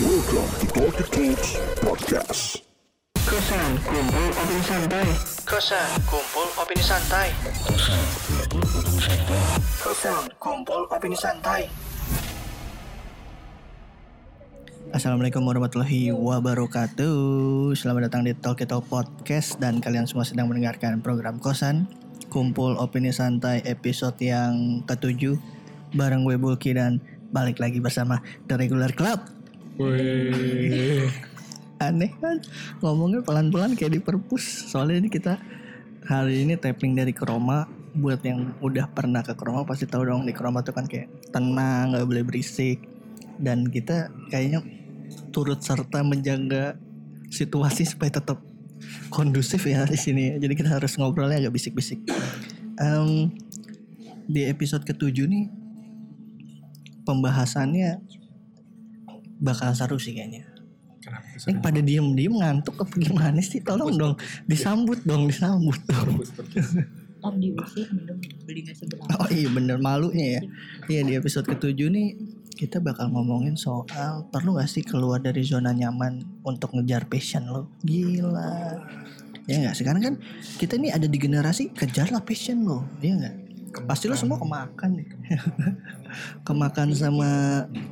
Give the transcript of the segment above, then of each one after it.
Welcome to Talkie Talks Podcast. Kosan kumpul opini santai. Kosan kumpul opini santai. Kosan kumpul opini santai. Assalamualaikum warahmatullahi wabarakatuh Selamat datang di Talk Talk Podcast Dan kalian semua sedang mendengarkan program Kosan Kumpul Opini Santai episode yang ketujuh Bareng gue Bulky dan balik lagi bersama The Regular Club Aneh kan? Ngomongnya pelan-pelan kayak di perpus Soalnya ini kita hari ini tapping dari Kroma. Buat yang udah pernah ke Kroma pasti tahu dong di Kroma tuh kan kayak tenang gak boleh berisik. Dan kita kayaknya turut serta menjaga situasi supaya tetap kondusif ya di sini. Jadi kita harus ngobrolnya agak bisik-bisik. Em, di episode ketujuh nih pembahasannya bakal seru sih kayaknya. Ini pada diem-diem ngantuk apa gimana sih? Tolong dong disambut dong, disambut dong. Ntar diusir mending beli nasi. Oh iya bener malunya ya. Iya di episode ketujuh nih kita bakal ngomongin soal perlu gak sih keluar dari zona nyaman untuk ngejar passion lo? Gila. Ya nggak sekarang kan kita ini ada di generasi kejarlah passion lo, ya nggak? Pasti lo semua kemakan nih. kemakan sama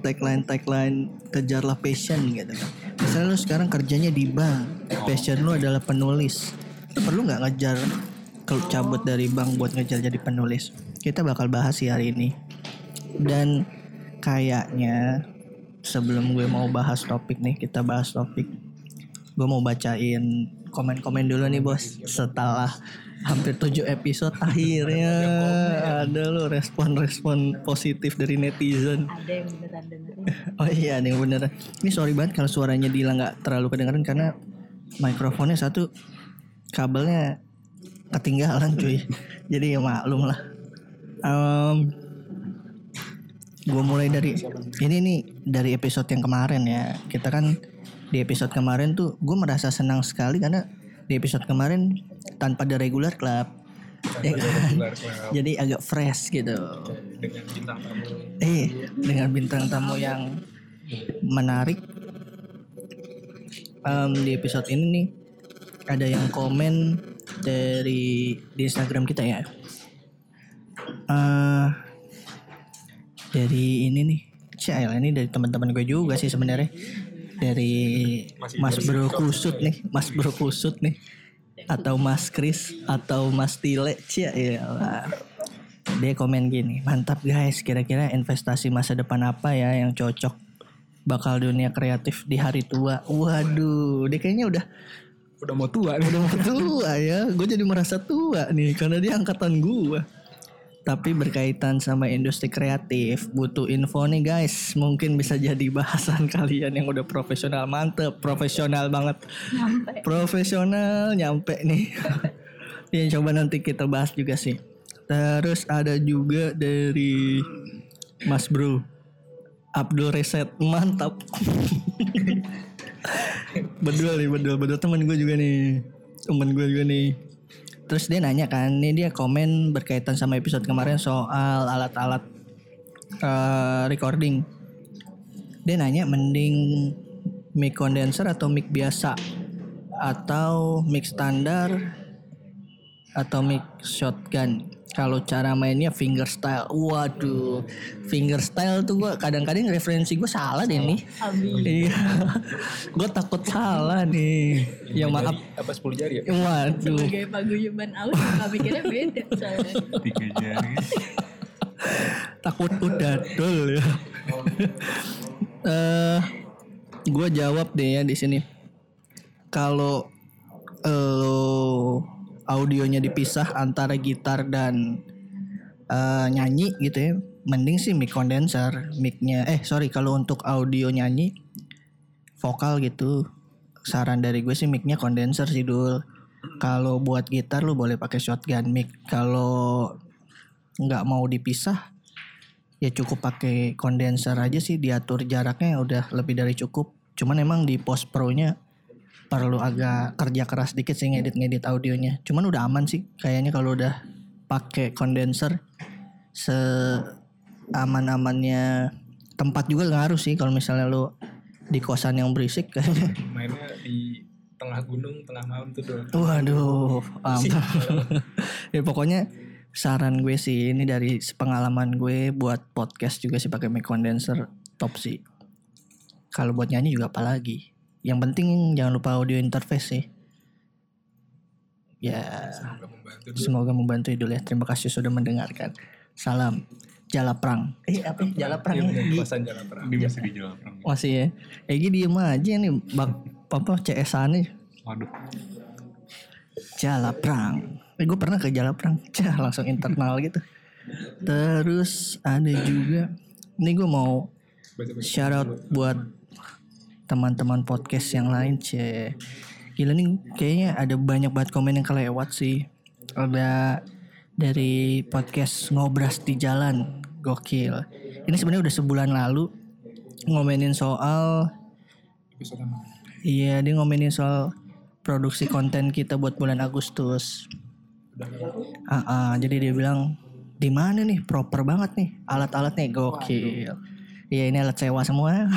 tagline tagline kejarlah passion gitu kan. Misalnya lo sekarang kerjanya di bank, passion lo adalah penulis. Lo perlu nggak ngejar kalau cabut dari bank buat ngejar jadi penulis? Kita bakal bahas sih hari ini. Dan kayaknya sebelum gue mau bahas topik nih, kita bahas topik. Gue mau bacain komen-komen dulu nih bos. Setelah hampir 7 episode akhirnya ada lo respon-respon positif dari netizen. Ada yang beneran dengerin. Oh iya ada yang beneran. Ini sorry banget kalau suaranya Dila nggak terlalu kedengeran karena mikrofonnya satu kabelnya ketinggalan cuy. Jadi ya maklum lah. Em gue mulai dari ini nih dari episode yang kemarin ya. Kita kan di episode kemarin tuh gue merasa senang sekali karena di episode kemarin tanpa ada regular club. Ya kan? Jadi agak fresh gitu. dengan bintang tamu Eh, dengan bintang tamu yang menarik. Em, di episode ini nih ada yang komen dari di Instagram kita ya. Eh, dari ini nih, Cil ini dari teman-teman gue juga sih sebenarnya. Dari Masih Mas Bro. Kusut nih, Mas Bro Kusut nih. Atau Mas Kris atau Mas Tile, Cia ya. Dia komen gini, mantap guys, kira-kira investasi masa depan apa ya yang cocok bakal dunia kreatif di hari tua. Waduh, dia kayaknya udah udah mau tua udah mau tua ya. Gue jadi merasa tua nih karena dia angkatan gue. Tapi berkaitan sama industri kreatif, butuh info nih guys. Mungkin bisa jadi bahasan kalian yang udah profesional, mantep, profesional banget. Nyampe. Profesional nyampe nih. ya coba nanti kita bahas juga sih. Terus ada juga dari Mas Bro Abdul Reset mantap. bedul nih bedul bedul temen gue juga nih temen gue juga nih. Terus dia nanya kan, ini dia komen berkaitan sama episode kemarin soal alat-alat eh, recording. Dia nanya mending mic condenser atau mic biasa atau mic standar atau mic shotgun. Kalau cara mainnya fingerstyle, waduh, fingerstyle tuh gue kadang-kadang referensi gue salah deh nih. Abi. Iya, gue takut salah nih. Ya maaf, apa 10 jari ya waduh. Sebagai paguyuban aus suka mikirnya beda soalnya. tiga jari takut udah dol ya. Eh, gue jawab deh ya di sini. Kalau eh audionya dipisah antara gitar dan eh, nyanyi gitu ya, mending sih mic condenser, micnya. Eh sorry kalau untuk audio nyanyi vokal gitu, saran dari gue sih micnya condenser sih dul. Kalau buat gitar lu boleh pakai shotgun mic. Kalau nggak mau dipisah ya cukup pakai kondenser aja sih diatur jaraknya udah lebih dari cukup cuman emang di post pro nya perlu agak kerja keras dikit sih ngedit-ngedit audionya cuman udah aman sih kayaknya kalau udah pakai kondenser se aman-amannya tempat juga ngaruh sih kalau misalnya lu di kosan yang berisik kayaknya. mainnya di tengah gunung tengah malam tuh doang Waduh, ampun. ya pokoknya saran gue sih ini dari pengalaman gue buat podcast juga sih pakai mic condenser top sih. Kalau buat nyanyi juga apalagi. Yang penting jangan lupa audio interface sih. Ya, semoga membantu semoga membantu Idul ya. Terima kasih sudah mendengarkan. Salam Jalaprang. Eh apa ya? Jalaprang Iya, ya? kosan jalan perang Dia masih di jalan perang. Masih ya. Egi diem aja nih bak apa CS nih. Waduh. Jalaprang. Eh, gue pernah ke Jalaprang. Cah, langsung internal gitu. Terus ada juga. Ini gue mau shout out buat teman-teman podcast yang lain. C. Gila nih kayaknya ada banyak banget komen yang kelewat sih. Ada dari podcast ngobras di jalan. Gokil. Ini sebenarnya udah sebulan lalu ngomenin soal Iya dia ngomenin soal produksi konten kita buat bulan Agustus. Ah, ah, jadi dia bilang di mana nih proper banget nih alat-alatnya gokil. Iya ini alat sewa semua.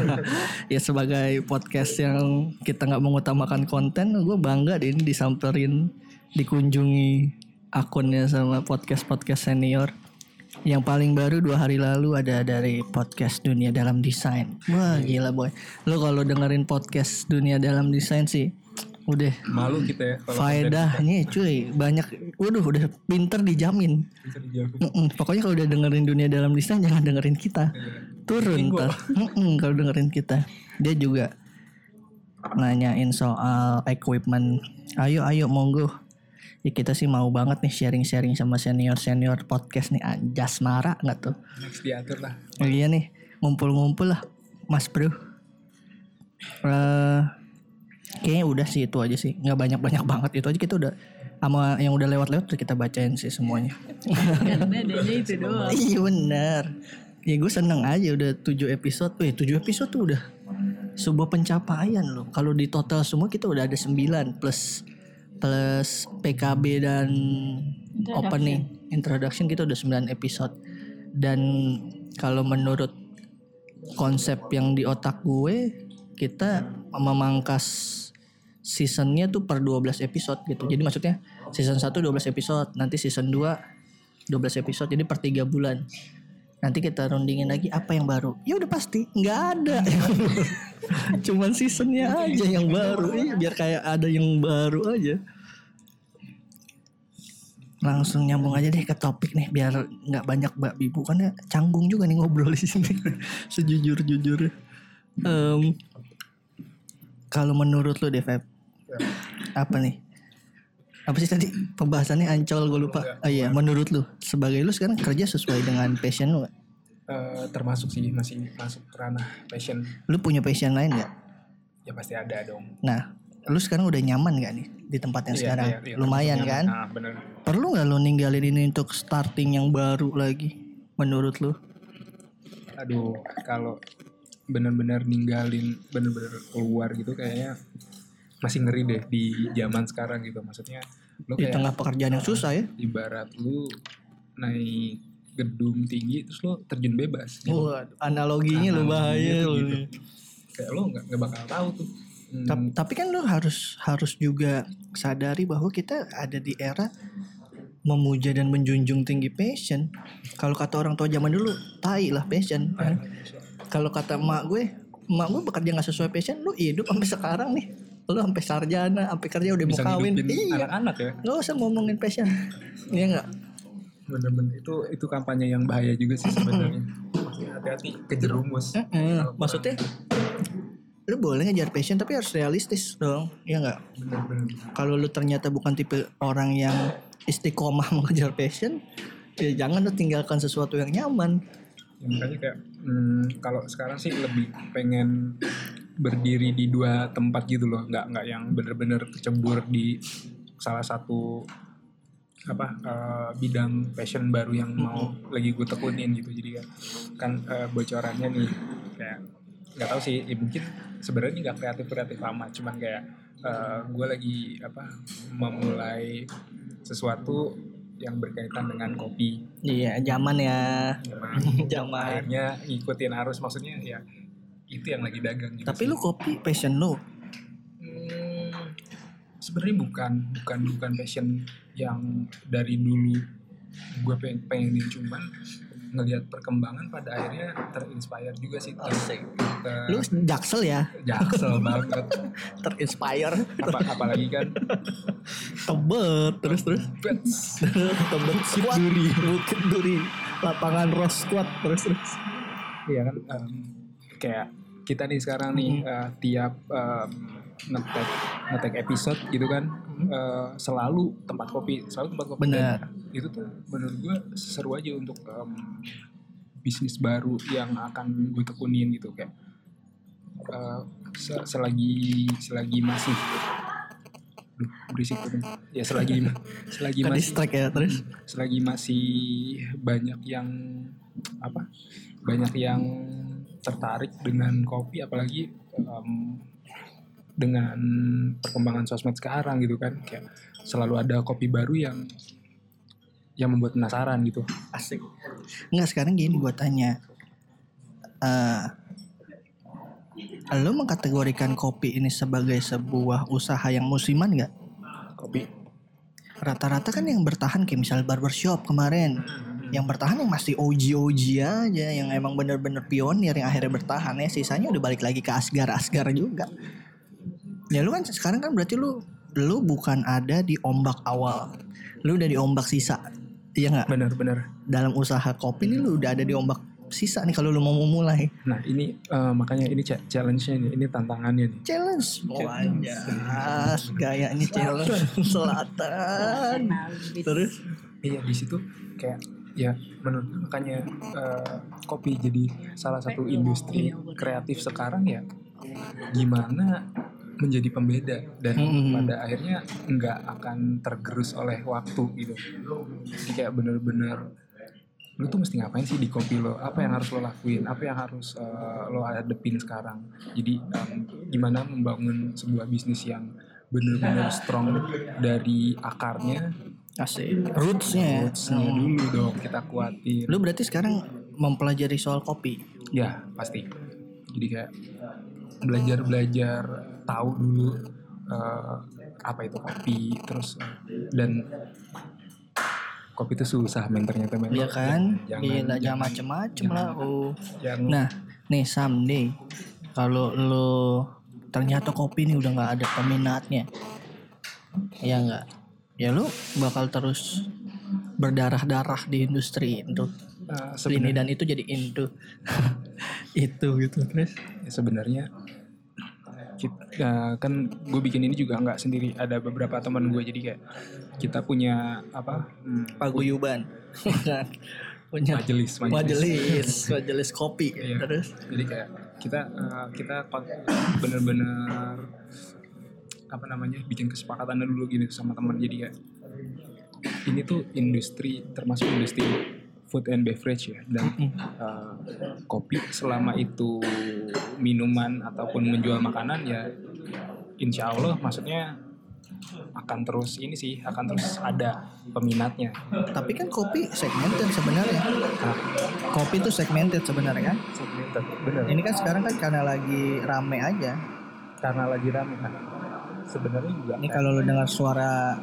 ya sebagai podcast yang kita nggak mengutamakan konten, gue bangga deh ini disamperin, dikunjungi akunnya sama podcast podcast senior. Yang paling baru dua hari lalu ada dari podcast Dunia Dalam Desain. Wah gila boy. Lo kalau dengerin podcast Dunia Dalam Desain sih, udah malu kita ya faedahnya cuy banyak. Waduh udah pinter dijamin. dijawab Mm-mm, Pokoknya kalau udah dengerin Dunia Dalam Desain jangan dengerin kita. Turun. Mm-mm, Kalau dengerin kita. Dia juga nanyain soal equipment. Ayo ayo monggo. Ya kita sih mau banget nih sharing-sharing sama senior-senior podcast nih anjas marah nggak tuh? next diatur lah Oh, iya nih, ngumpul-ngumpul lah, Mas Bro. Eh, kayaknya udah sih itu aja sih, nggak banyak-banyak banget itu aja kita udah sama yang udah lewat-lewat kita bacain sih semuanya. Karena adanya itu doang. iya benar. Ya gue seneng aja udah 7 episode. Wih 7 episode tuh udah sebuah pencapaian loh. Kalau di total semua kita udah ada 9 plus plus PKB dan opening introduction kita udah 9 episode. Dan kalau menurut konsep yang di otak gue kita memangkas seasonnya tuh per 12 episode gitu. Jadi maksudnya season 1 12 episode, nanti season 2 12 episode jadi per 3 bulan. Nanti kita rundingin lagi apa yang baru. Ya udah pasti nggak ada. Cuman seasonnya aja yang baru. Iya, biar kayak ada yang baru aja. Langsung nyambung aja deh ke topik nih biar nggak banyak mbak bibu kan ya canggung juga nih ngobrol di sini. Sejujur jujur. kalau menurut lo deh Feb, apa nih? Apa sih tadi pembahasannya ancol gue lupa. Oh iya, menurut lu sebagai lu sekarang kerja sesuai dengan passion lu? Eh, termasuk sih masih masuk ranah passion Lu punya passion lain gak? ya pasti ada dong Nah, lu sekarang udah nyaman gak nih di tempat yang Iya, sekarang? iya, iya, Lumayan kan? nyaman. ah bener Perlu gak lu ninggalin ini untuk starting yang baru lagi? Menurut lu? aduh kalau bener-bener ninggalin bener-bener keluar gitu kayaknya masih ngeri deh di zaman sekarang gitu maksudnya lo Di kayak tengah pekerjaan yang susah ya? ibarat lu naik gedung tinggi terus lo terjun bebas gitu. Wah, analoginya lu bahaya lu. gitu. kayak lo nggak nggak bakal tahu tuh Hmm, Ta- Tapi kan lu harus harus juga sadari bahwa kita ada di era memuja dan menjunjung tinggi passion. Kalau kata orang tua zaman dulu, tai lah passion. kan? Kalau kata emak gue, emak gue bekerja nggak sesuai passion, lu hidup sampai sekarang nih. Lu sampai sarjana, sampai kerja udah mau bisa kawin. ngidupin Iya. anak-anak ya Gak usah ngomongin passion. Iya nggak? bener-bener itu itu kampanye yang bahaya juga sih sebenarnya hati-hati kejerumus Eh, maksudnya lu boleh ngejar passion tapi harus realistis dong. Iya nggak? kalau lu ternyata bukan tipe orang yang istiqomah mengejar passion ya jangan lu tinggalkan sesuatu yang nyaman Ya, makanya kayak hmm, kalau sekarang sih lebih pengen berdiri di dua tempat gitu loh. Nggak nggak yang bener-bener kecebur di salah satu apa eh, bidang passion baru yang mau lagi gue tekunin gitu. Jadi kan kan eh, bocorannya nih kayak nggak tahu sih ya mungkin sebenarnya nggak kreatif kreatif amat cuman kayak gue lagi apa memulai sesuatu yang berkaitan dengan kopi. Iya zaman ya. Emang zaman. Akhirnya ngikutin arus maksudnya ya itu yang lagi dagang gitu Tapi sih. lu kopi passion lu. Hmm, sebenarnya bukan bukan bukan passion yang dari dulu gue pengen pengenin. Cuman ngelihat perkembangan pada akhirnya terinspire juga sih. Ter, ter- Lu jaksel ya, jaksel banget. Terinspire, apa apalagi kan? Tebet terus terus. Tebet. Squat. duri, bukit duri, lapangan ross squat terus terus. Iya kan? Em, kayak kita nih sekarang nih Hmm. eh, tiap em, ngetek ngetek episode gitu kan eh, selalu tempat kopi selalu tempat kopi Benar. Itu tuh menurut gue seru aja untuk em, bisnis baru yang akan gue tekunin gitu kayak se- selagi selagi masih Duh, berisik tuh ya selagi selagi Ke masih ya terus. selagi masih banyak yang apa banyak yang tertarik dengan kopi apalagi em, dengan perkembangan sosmed sekarang gitu kan kayak selalu ada kopi baru yang yang membuat penasaran gitu Asik. Enggak sekarang gini gue tanya. eh lo mengkategorikan kopi ini sebagai sebuah usaha yang musiman nggak? kopi Rata-rata kan yang bertahan kayak misal barbershop kemarin. Yang bertahan yang masih OG-OG aja. Yang emang bener-bener pionir yang akhirnya bertahan ya. Sisanya udah balik lagi ke Asgar-Asgar juga. Ya lu kan sekarang kan berarti lu lu bukan ada di ombak awal. Lu udah di ombak sisa. Iya nggak? bener-bener dalam usaha kopi ini lu udah ada di ombak sisa nih kalau lu mau memulai nah ini eh, makanya ini cha- challenge-nya nih ini tantangannya nih challenge Wanjas gayanya challenge selatan terus Iya di situ kayak ya menurut makanya eh, kopi jadi salah satu industri kreatif sekarang ya gimana menjadi pembeda dan Mm-mm. pada akhirnya nggak akan tergerus oleh waktu gitu. Jadi kayak bener-bener lu tuh mesti ngapain sih di kopi lo? Apa yang harus lo lakuin? Apa yang harus eh, lo hadepin sekarang? Jadi em, gimana membangun sebuah bisnis yang bener-bener strong dari akarnya asik. Rootsnya ya? Rootsnya. Dulu dong kita kuatin lu berarti sekarang mempelajari soal kopi? Ya pasti. Jadi kayak belajar belajar tahu dulu eh, apa itu kopi terus dan kopi itu susah men ternyata men Iya kan? Jangan gila jangan. jangan, macem-macem lah. Oh. Jangan nah nih someday kalau lu ternyata kopi ini udah nggak ada peminatnya ya nggak ya lu bakal terus berdarah-darah di industri itu. Eh, ini dan itu jadi into itu gitu terus ya sebenarnya kit- ya, kan gue bikin ini juga nggak sendiri. Ada beberapa teman gue jadi kayak kita punya apa hmm, paguyuban. Punya majelis majelis. majelis kopi Iya. terus? Jadi kayak kita eh, kita bener-bener apa namanya bikin kesepakatan dulu gitu sama teman jadi kayak ini tuh industri termasuk industri food and beverage ya. Dan eh, kopi selama itu minuman ataupun menjual makanan ya insya Allah maksudnya akan terus ini sih akan terus ada peminatnya. Tapi kan kopi segmented sebenarnya. Nah, kopi itu segmented sebenarnya kan? Segmented bener. Ini kan sekarang kan karena lagi rame aja. Karena lagi rame kan sebenarnya juga ini kalau lu dengar suara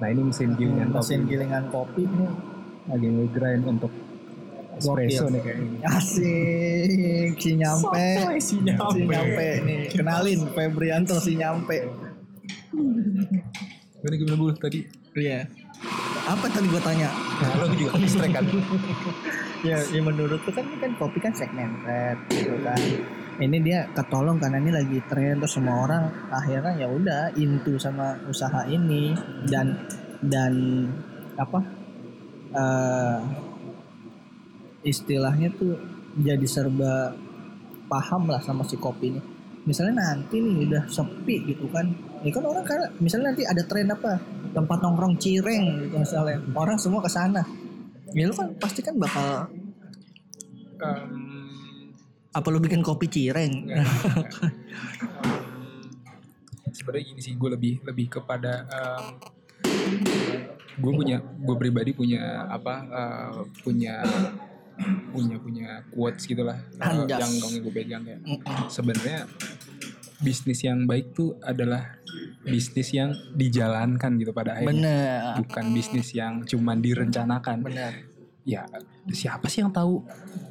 Nah ini mesin gilingan mesin kopi. gilingan kopi ini lagi ngegrind untuk espresso nih kayaknya. asik si nyampe si nyampe. si nyampe nih kenalin Febrianto si nyampe Gimana gimana bu tadi? iya apa tadi gua tanya Nah lo juga kan kan? ya, ya menurut tuh kan ini kan kopi kan segmented gitu kan ini dia ketolong karena ini lagi tren terus semua orang akhirnya ya udah into sama usaha ini. Dan dan apa eh istilahnya tuh jadi serba paham lah sama si kopi ini. Misalnya nanti nih udah sepi gitu kan ini kan orang karena misalnya nanti ada tren apa tempat nongkrong cireng gitu misalnya orang semua ke sana. Ya lu kan pasti kan bakal Em, apa lu bikin kopi cireng enggak, enggak. Em, Sebenarnya gini sih gue lebih lebih kepada gue punya gue pribadi punya apa eh, punya punya punya quotes gitulah Anjas. yang gue pegang kayak Mm-mm. sebenarnya bisnis yang baik tuh adalah bisnis yang dijalankan gitu pada akhirnya Bener. bukan bisnis yang cuman direncanakan Bener. Ya siapa sih yang tahu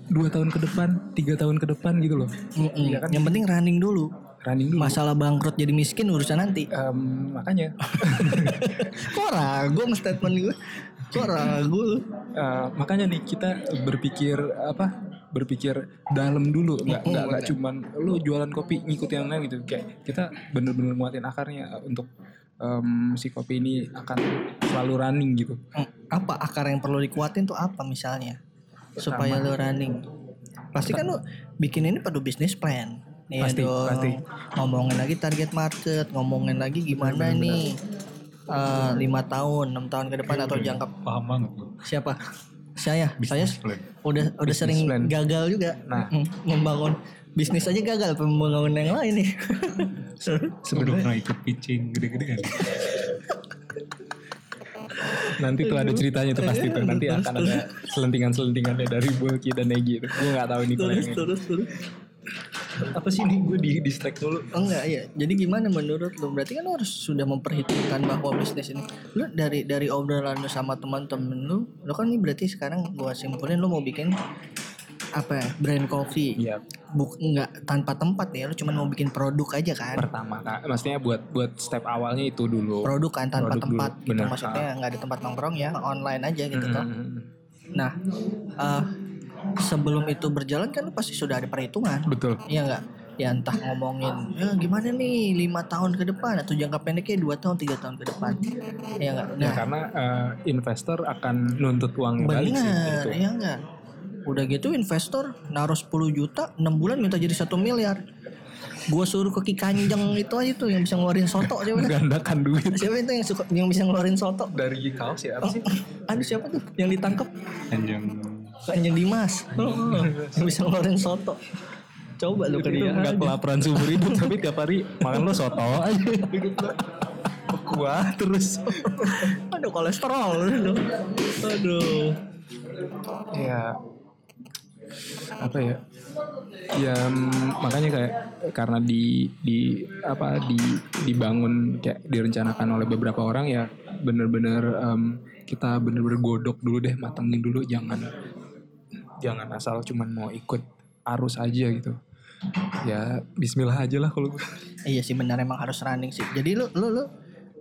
dua tahun ke depan tiga tahun ke depan gitu loh Mm-mm. Iya kan? Yang penting running dulu. running dulu Masalah bangkrut jadi miskin urusan nanti. Em, makanya Kok ragu statement gue? Kok ragu lu? eh, makanya nih kita berpikir apa berpikir dalam dulu nggak nggak nggak cuman lu jualan kopi ngikut yang lain gitu kayak kita bener-bener nguatin akarnya untuk em, si kopi ini akan selalu running gitu Mm, Apa akar yang perlu dikuatin tuh apa misalnya? Supaya lu running. Pasti kan lu bikin ini perlu bisnis plan. Iya Pasti, dong. pasti. Ngomongin lagi target market, ngomongin lagi gimana nih eh, lima tahun, enam tahun ke depan atau jangka Paham banget siapa? Saya, saya Business plan. udah udah Business sering plan. gagal juga Nah. Mm, membangun bisnis aja gagal membangun yang lain nih. Udah pernah ikut pitching gede-gedean. nanti tuh ada ceritanya tuh pasti tuh nanti akan ada selentingan-selentingannya dari Bulky dan itu gue nggak tahu kalau terus yang ini. terus terus. apa sih nih gue di distract dulu Oh enggak ya. Jadi gimana menurut lu? Berarti kan lu harus sudah memperhitungkan bahwa bisnis ini lu dari dari obrolan lu sama teman-teman lu, lu kan ini berarti sekarang gua simpulin lu mau bikin apa ya? Brand coffee. Iya. Buk enggak tanpa tempat ya, lu cuma mau bikin produk aja kan. pertama kak maksudnya buat buat step awalnya itu dulu Produk kan tanpa Produk tempat dulu, gitu. bener. Maksudnya nggak ada tempat nongkrong ya, online aja gitu toh. Mm-mm. Nah, eh, sebelum itu berjalan kan lu pasti sudah ada perhitungan. betul Iya enggak? Ya entah ngomongin ya gimana nih lima tahun ke depan atau jangka pendeknya dua tahun tiga tahun ke depan. Iya enggak? ya karena eh, investor akan nuntut uang balik sih gitu. iya enggak? Udah gitu investor naruh 10 juta 6 bulan minta jadi satu miliar. Gua suruh ke Ki Kanjeng itu aja tuh yang bisa ngeluarin soto siapa tuh? menggandakan duit Siapa itu yang suka yang bisa ngeluarin soto? dari kaos ya apa sih Aduh siapa tuh yang ditangkap? Anjing Kanjeng Dimas. yang bisa ngeluarin soto. Coba lu ke dia. nggak kelaparan seumur hidup tapi tiap hari makan lo soto aja kuah terus Aduh kolesterol lu. Aduh. ya apa ya ya mm, makanya kayak karena di di apa di dibangun kayak direncanakan oleh beberapa orang ya bener-bener em, kita bener-bener godok dulu deh matengin dulu jangan jangan asal cuman mau ikut arus aja gitu ya Bismillah aja lah kalau Iya sih benar emang harus running sih. Jadi lu lu lu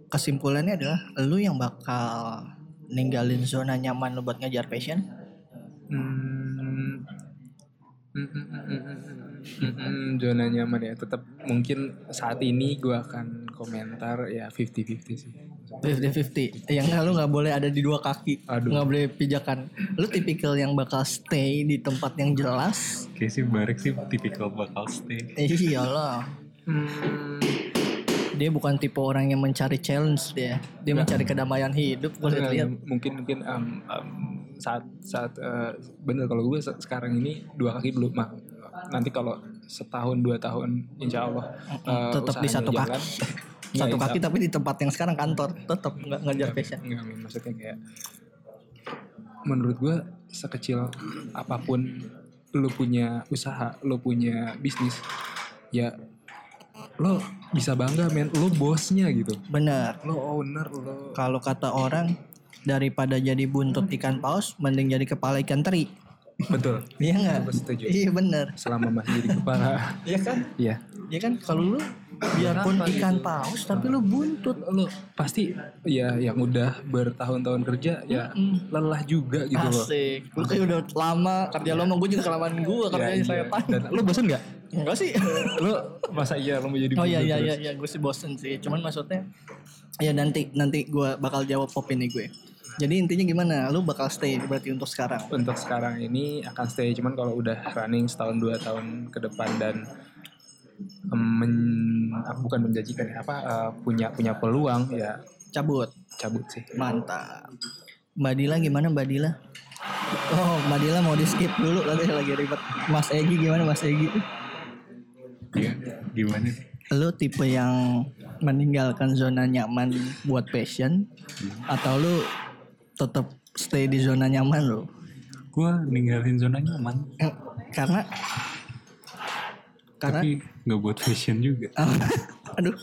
kesimpulannya adalah lu yang bakal ninggalin zona nyaman lu buat ngejar passion. Hmm. Mm, mm, mm, mm, mm, mm, mm, zona nyaman ya. Tetap mungkin saat ini gue akan komentar ya 50-50 sih. 50-50 Yang nggak lu nggak boleh ada di dua kaki. Aduh. nggak boleh pijakan. Lu tipikal yang bakal stay di tempat yang jelas? Kayak sih Barek sih tipikal bakal stay. Eh, Iyalah. Hmm, Dia bukan tipe orang yang mencari challenge dia. Dia mencari kedamaian hidup Gue lihat mungkin mungkin em, em, saat saat eh, bener kalau gue se- sekarang ini dua kaki dulu mah nanti kalau setahun dua tahun insya Allah eh, Tetap di satu jalan. kaki Ya, Satu insya- kaki tapi di tempat yang sekarang kantor Tetap nggak ngejar passion Enggak, men. maksudnya kayak menurut gue sekecil apa pun lu punya usaha, lu punya bisnis, ya lo bisa bangga men, lo bosnya gitu. Bener Lo owner, lo Kalau kata orang daripada jadi buntut ikan paus, mending jadi kepala ikan teri. betul. Iya nggak? Setuju. Iya bener. Selama masih jadi kepala, Iya kan? iya. Iya kan? Kalau lu biarpun ikan paus, tapi lu buntut. Lo pasti ya yang udah bertahun-tahun kerja ya lelah juga gitu loh. Asik. Lu kayak udah lama kerja lo mau gue juga kelamaan gue Ya, kerjanya iya. saya pan. Dan lo bosan nggak? Enggak sih. Lo masa iya lo mau jadi Oh iya iya terus? iya iya gue sih bosen sih. Cuman maksudnya ya nanti nanti gue bakal jawab opini gue. Jadi intinya gimana? Lu bakal stay berarti untuk sekarang. untuk sekarang ini akan stay cuman kalau udah running setahun dua tahun ke depan dan em, men- ah, bukan menjanjikan apa eh, punya punya peluang ya Cabut. cabut sih Mantap. Mbak Dila gimana Mbak Dila? Oh Mbak Dila mau di skip dulu tadi lagi ribet. Mas Egi gimana Mas Egi? Iya, gimana sih? Lu tipe yang meninggalkan zona nyaman buat passion atau lu tetap stay di zona nyaman lu? gue ninggalin zona nyaman. Eh, karena karena tapi nggak buat fashion juga. Aduh.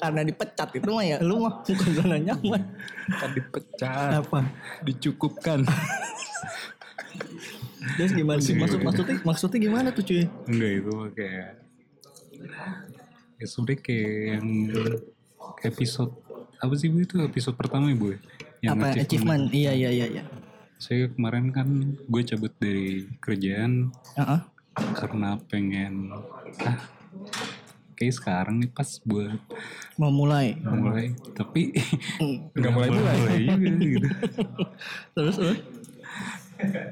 Karena dipecat itu mah ya lu mah bukan zona nyaman. Kan dipecat. Apa? Dicukupkan. Terus gimana? Sih maksud maksudnya maksudnya gimana tuh cuy? Enggak itu kayak ya sebenernya kayak yang episode apa sih bu? Itu episode pertama ya bu ya? Yang apa achievement iya iya iya iya. Saya kemarin kan gue cabut dari kerjaan Heeh. karena pengen ah kayak sekarang nih pas buat mau mulai. Mulai tapi Nggak mulai-mulai. juga. Gitu. Terus terus?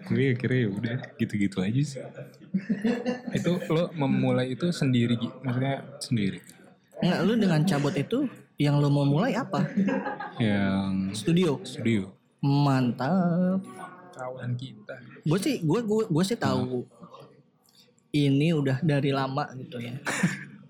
Tapi akhirnya ya udah gitu-gitu aja sih. Itu lo memulai itu sendiri maksudnya sendiri? Enggak, lu dengan cabut itu yang lu mau mulai apa? Yang studio. Studio. Mantap. Kawan kita. Gue sih gue gue gue sih tahu ini udah dari lama gitu ya.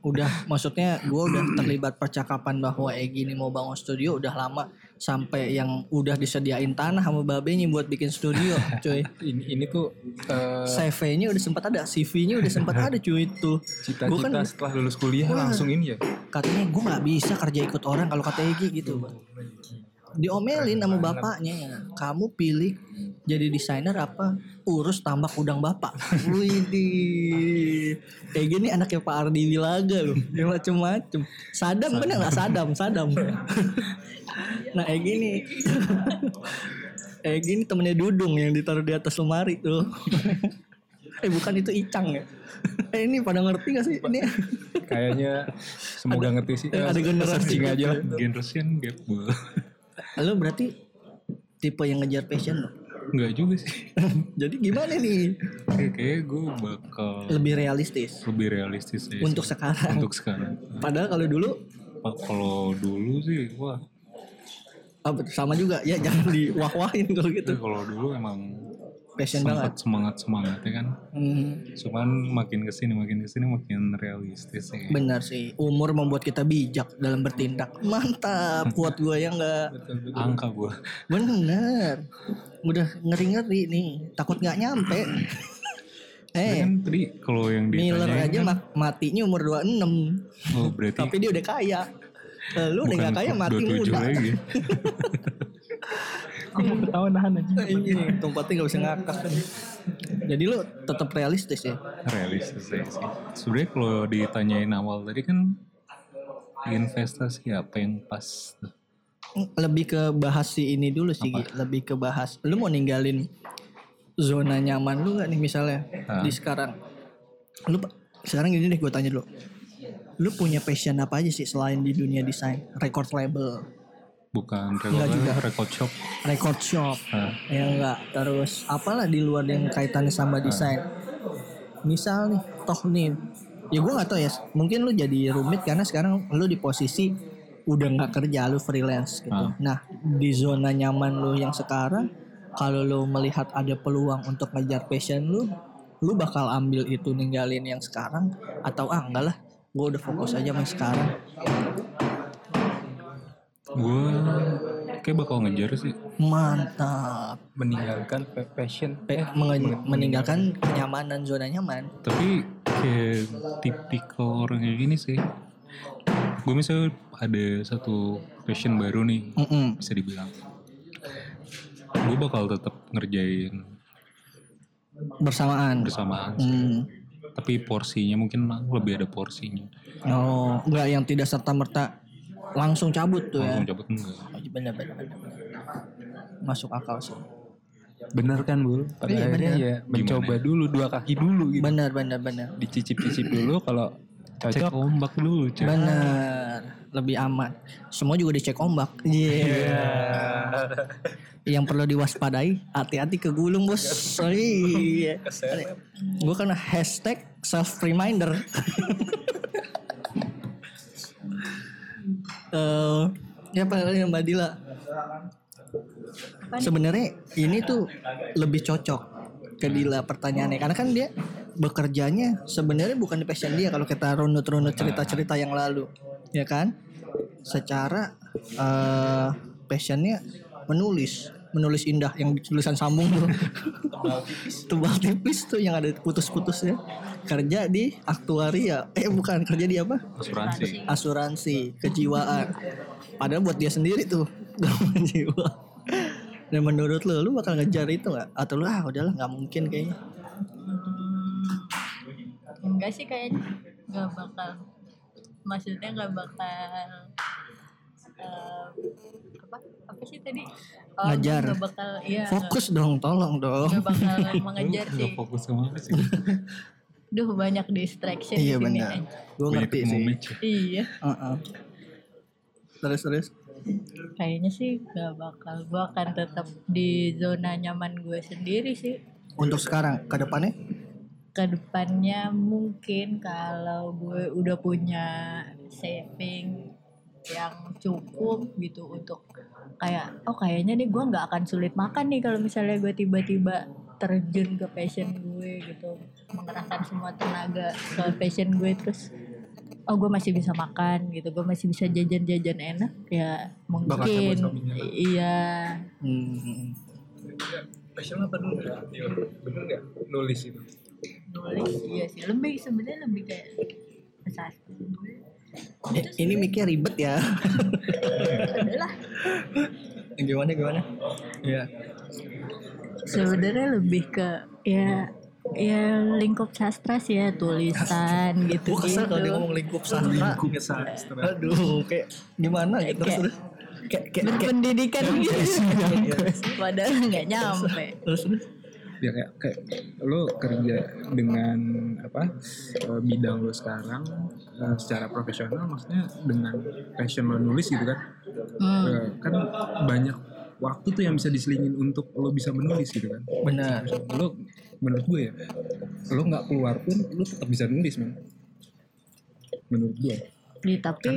Udah maksudnya gue udah terlibat percakapan bahwa Egi ini mau bangun studio udah lama sampai yang udah disediain tanah sama babenya buat bikin studio cuy. Ini ini tuh eh, CV-nya udah sempat ada CV-nya udah sempat ada cuy itu. Cita-cita kan setelah lulus kuliah Wah. langsung ini ya? Katanya gue nggak bisa kerja ikut orang kalau kata Egi gitu diomelin sama bapaknya. kamu pilih jadi desainer apa? Urus tambak udang bapak. Widih kayak gini anaknya Pak Ardi Wilaga loh. Dia macem-macem. Sadam bener nggak? Sadam Sadam. Nah kayak gini. Kayak gini temennya Dudung yang ditaruh di atas lemari tuh. Eh bukan itu Icang ya? Eh ini pada ngerti gak sih? Ini kayaknya semoga ngerti sih. eh, ada generasi searching aja lah. Generation gap lo berarti tipe yang ngejar passion lo Enggak juga sih. Jadi gimana nih? Kayak gue bakal lebih realistis. Lebih realistis aja untuk sih. sekarang. Untuk sekarang. Padahal kalau dulu? Kalau dulu sih wah. Apa, sama juga? Ya jangan diwah-wahin kalau gitu. Itu kalau dulu emang passion banget. sempat semangat semangat ya kan? Hmm, cuman makin ke sini makin ke sini makin realistis ya benar sih. Umur membuat kita bijak dalam bertindak. Mantap. Kuat gue ya enggak angka gue bener udah ngeri-ngeri nih. Takut nggak nyampe. Eh kan tadi kalau yang Miller ditanyain aja kan, ma- matinya umur 26 oh berarti tapi dia udah kaya. Lu udah gak kaya mati 27 muda. lagi aku mau ketawa nahan aja Iya, tumpatnya gak bisa ngakak kan. Jadi lu tetap realistis ya. realistis aja sih sebenarnya kalau ditanyain awal tadi kan investasi apa yang pas tuh? Lebih ke bahas si ini dulu sih, Gi. lebih ke bahas. Lu mau ninggalin zona nyaman lu gak nih misalnya Ah. di sekarang? Lu sekarang gini deh gue tanya dulu. Lu punya passion apa aja sih selain di dunia desain? Record label, bukan Enggak juga. record, record shop record shop, Ah. ya enggak. Terus apalah di luar yang kaitannya sama desain? Misal nih, toh nih, ya gue nggak tahu ya. Mungkin lu jadi rumit karena sekarang lu di posisi udah nggak kerja, lu freelance gitu. Ah. Nah, di zona nyaman lu yang sekarang, kalau lu melihat ada peluang untuk ngejar passion lu, lu bakal ambil itu ninggalin yang sekarang atau ah enggak lah, gue udah fokus aja sama sekarang. Gue kayak bakal ngejar sih Mantap. meninggalkan pa- passion Pe- menge- meninggalkan kenyamanan zona nyaman. tapi kayak tipikal orang kayak gini sih gue misalnya ada satu passion baru nih Mm-mm. bisa dibilang gue bakal tetap ngerjain Bersamaan. bersamaan Hmm. tapi porsinya mungkin lebih ada porsinya Oh, enggak yang tidak serta merta langsung cabut tuh ya. langsung cabut enggak Benar benar benar. Masuk akal sih. bener kan bu pada Iya, akhirnya bener. ya mencoba dulu dua kaki dulu gitu Benar benar benar. dicicip-cicip dulu kalau cek cocok ombak dulu cek Benar. Lebih aman. Semua juga dicek ombak. Iya. Yang perlu diwaspadai, hati-hati ke gulung bos. Iya. Gue kan hashtag self reminder. Eh, ya paling Mbak Dila. Sebenarnya ini tuh lebih cocok ke Dila pertanyaannya. Karena kan dia bekerjanya sebenarnya bukan di passion dia kalau kita runut-runut cerita-cerita yang lalu. Ya kan? Secara eh passionnya menulis menulis indah yang tulisan sambung tuh. Tebal tipis tuh yang ada putus-putusnya. Kerja di aktuaria. Eh bukan, kerja di apa? asuransi Asuransi kejiwaan. Padahal buat dia sendiri tuh gangguan jiwa. Dan menurut lu, lu bakal ngejar itu gak? Atau lu ah udahlah nggak mungkin kayaknya. Enggak sih kayaknya nggak bakal. Maksudnya nggak bakal eh, apa apa sih tadi? Oh, Ngajar. Bakal iya. Fokus dong, tolong dong. Nggak bakal mengejar sih. nggak fokus apa sih Duh banyak distraction Iya di sini. Gue ngerti sih. match Iya. Heeh. Terus terus. Kayaknya sih gak bakal. Gue akan tetap di zona nyaman gue sendiri sih. Untuk sekarang, ke depannya? Ke depannya mungkin kalau gue udah punya saving yang cukup gitu untuk kayak oh kayaknya nih gue nggak akan sulit makan nih kalau misalnya gue tiba-tiba terjun ke passion gue gitu mengerahkan semua tenaga ke passion gue terus oh gue masih bisa makan gitu gue masih bisa jajan-jajan enak ya mungkin iya Hmm. Passion apa dulu ya? Bener gak? Nulis itu. nulis iya sih lebih sebenarnya lebih kayak sastra gue Eh, ini mikir ribet ya. adalah gimana gimana? Iya. sebenarnya lebih ke ya ya lingkup sastra sih ya tulisan gitu Gue kesel kalau dia ngomong lingkup sastra. Lingkup sastra. Aduh, kayak gimana gitu terus Kayak- terus. Kayak kayak kayak berpendidikan gitu Iya. padahal nggak nyampe terus terus. Ya kayak, kayak lo kerja dengan apa eh, bidang lo sekarang eh, secara profesional maksudnya dengan passion lo nulis gitu kan Hmm. Eh, kan banyak waktu tuh yang bisa diselingin untuk lo bisa menulis gitu kan Benar. lo menurut gue ya lo nggak keluar pun lo tetap bisa nulis man menurut gue Nih, tapi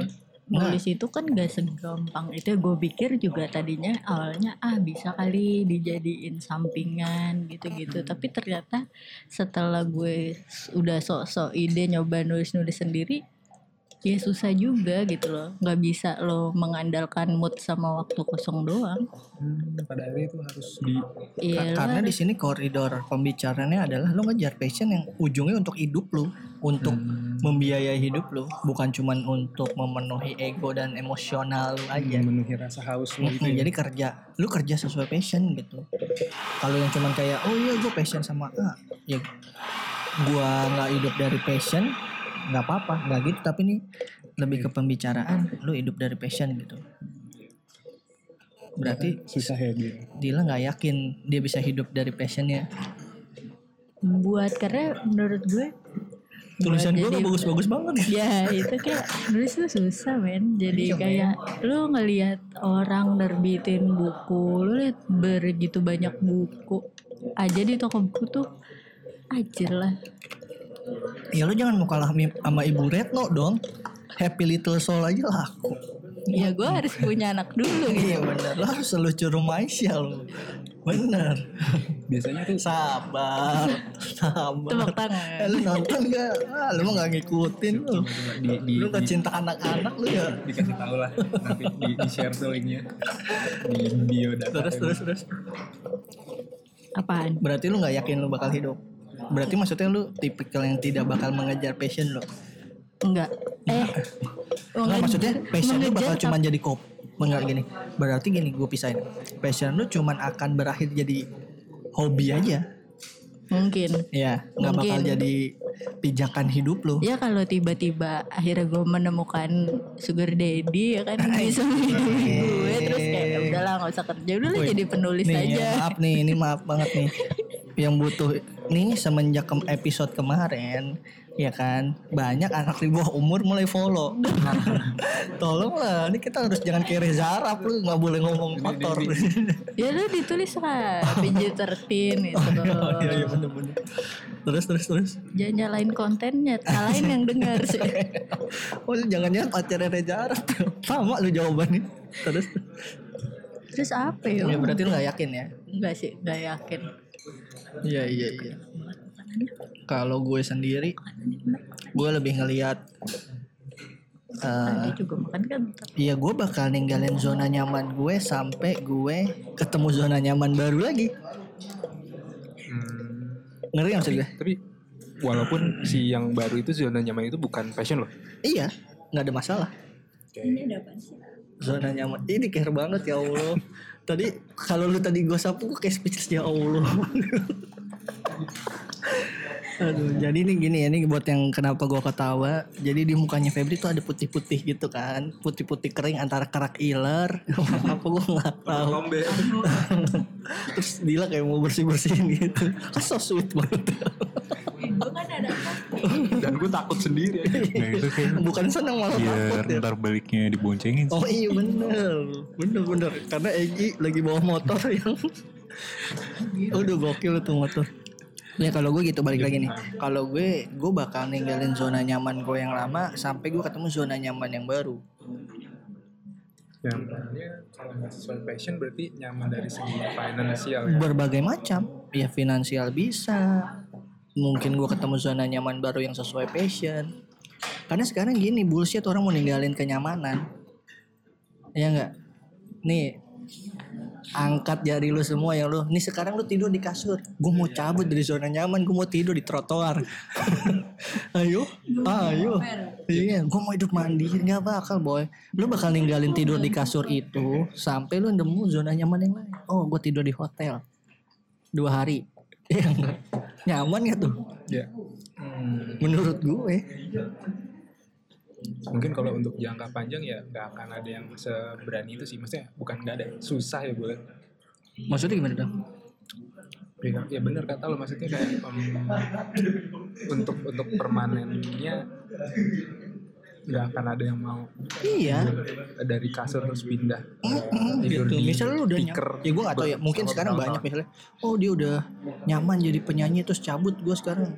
nulis itu kan gak segampang itu gue pikir juga tadinya awalnya ah bisa kali dijadiin sampingan gitu-gitu. Tapi ternyata setelah gue udah sok-sok ide nyoba nulis-nulis sendiri ya susah juga gitu loh nggak bisa lo mengandalkan mood sama waktu kosong doang Hmm, pada akhirnya itu harus di iya Ka- Karena lo di sini koridor pembicaranya adalah lu ngejar passion yang ujungnya untuk hidup lu, untuk membiayai hidup lu, bukan cuman untuk memenuhi ego dan emosional lu aja. memenuhi rasa haus lo gitu Mm, ya. Jadi kerja, lu kerja sesuai passion gitu. Kalau yang cuman kayak, oh iya gue passion sama A, ya gua nggak hidup dari passion, nggak apa-apa, nggak gitu. Tapi nih lebih ke pembicaraan, lu hidup dari passion gitu. Berarti susah ya dia Dila nggak yakin dia bisa hidup dari passionnya. buat karena menurut gue Tulisan gue jadi- bagus-bagus banget ya. ya itu kayak nulis tuh susah men jadi Iya, kayak lu ngelihat orang nerbitin buku lu lihat begitu banyak buku aja di toko buku tuh ajar lah Ya lu jangan mau kalah sama Ibu Retno dong. Happy Little Soul aja laku. ya gue harus punya anak dulu gitu Iya bener, lu harus selucu Rumaisya lu. Bener. biasanya tuh Sabar, sabar. tepuk tangan Eh, lu nonton gak? Ah, lu mah gak ngikutin lu. di, di, Lu gak cinta anak-anak lu ya. dikasih tahu lah nanti di, di share tuh linknya di bio data Terus, terus, terus. apaan Berarti lu gak yakin lu bakal hidup? Berarti maksudnya lu tipikal yang tidak bakal mengejar passion lu? enggak eh Enggak maksudnya passion lu bakal cuma jadi kop. Enggak gini. Berarti gini gue pisahin. Passion lu cuman akan berakhir jadi hobi aja. mungkin Ya, nggak bakal jadi pijakan hidup lu. ya kalau tiba-tiba akhirnya gue menemukan sugar daddy ya kan bisa menghidupi gue terus kayak "Ya udahlah nggak usah kerja udah lah jadi penulis nih, aja ya, maaf nih, ini maaf banget nih. Yang butuh nih semenjak ke episode kemarin ya kan? Banyak anak di bawah umur mulai follow. Tolonglah ini kita harus jangan kayak Reza Arab lu nggak boleh ngomong kotor. ya lu ditulis lah PG-13 itu oh, iya iya bener-bener terus terus terus. Jangan nyalain kontennya salahin yang dengar sih. Oh jangan jangan pacarnya Reza Arab. Sama lu jawabannya. Terus. Terus apa ya? Ya berarti lu nggak yakin ya? Enggak sih enggak yakin Iya iya iya. Kalau gue sendiri, gue lebih ngelihat Tadi juga makan kentang. Iya gue bakal ninggalin zona nyaman gue sampai gue ketemu zona nyaman baru lagi. Hmm, Ngeri nggak gue? tapi walaupun si yang baru itu zona nyaman itu bukan passion loh. Iya, nggak ada masalah. Ini ada apa sih? Zona nyaman. Ini care banget ya Allah. tadi kalau lu tadi gue sapu kayak speechless ya Allah. Aduh, jadi ini gini ya, ini buat yang kenapa gue ketawa. Jadi di mukanya Febri tuh ada putih-putih gitu kan, putih-putih kering antara kerak iler, apa gue nggak tahu. Lombe. Terus Dila kayak mau bersih-bersihin gitu. Kan so sweet banget. Gue kan ada? Dan gue takut sendiri. Nah itu kayak Bukan senang malah takut biar ya. ntar baliknya diboncengin. Oh iya bener Bener bener Karena Egi lagi bawa motor yang Udah gokil tuh motor Ya kalau gue gitu balik lagi nih. Kalau gue Gue bakal ninggalin zona nyaman gue yang lama Sampai gue ketemu zona nyaman yang baru. Nyamannya kalau nggak sesuai passion berarti nyaman dari segi finansial ya. Berbagai macam. Ya finansial bisa. Mungkin gue ketemu zona nyaman baru yang sesuai passion. Karena sekarang gini Bullshit orang mau ninggalin kenyamanan. Ya enggak Nih angkat jari lu semua ya lu. Nih sekarang lu tidur di kasur. Gue mau cabut dari zona nyaman, gue mau tidur di trotoar. ayo, ayo. Iya, gue mau hidup mandiri nggak bakal boy. Lu bakal ninggalin tidur di kasur itu sampai lu nemu zona nyaman yang lain. Oh, gue tidur di hotel dua hari. Iya enggak? Nyaman gak tuh? Ya. Hmm, Menurut gue. Mungkin kalau untuk jangka panjang ya nggak akan ada yang seberani itu sih. Maksudnya bukan nggak ada, susah ya boleh. Maksudnya gimana dong? Ya, ya bener kata lo maksudnya kayak em, untuk untuk permanennya nggak akan ada yang mau Iya. dari kasur terus pindah Mm, tidur gitu. Misalnya lu udah nyaman, ya gue gak tau ya. Mungkin sekarang banyak misalnya. Oh dia udah nyaman jadi penyanyi terus cabut gue sekarang.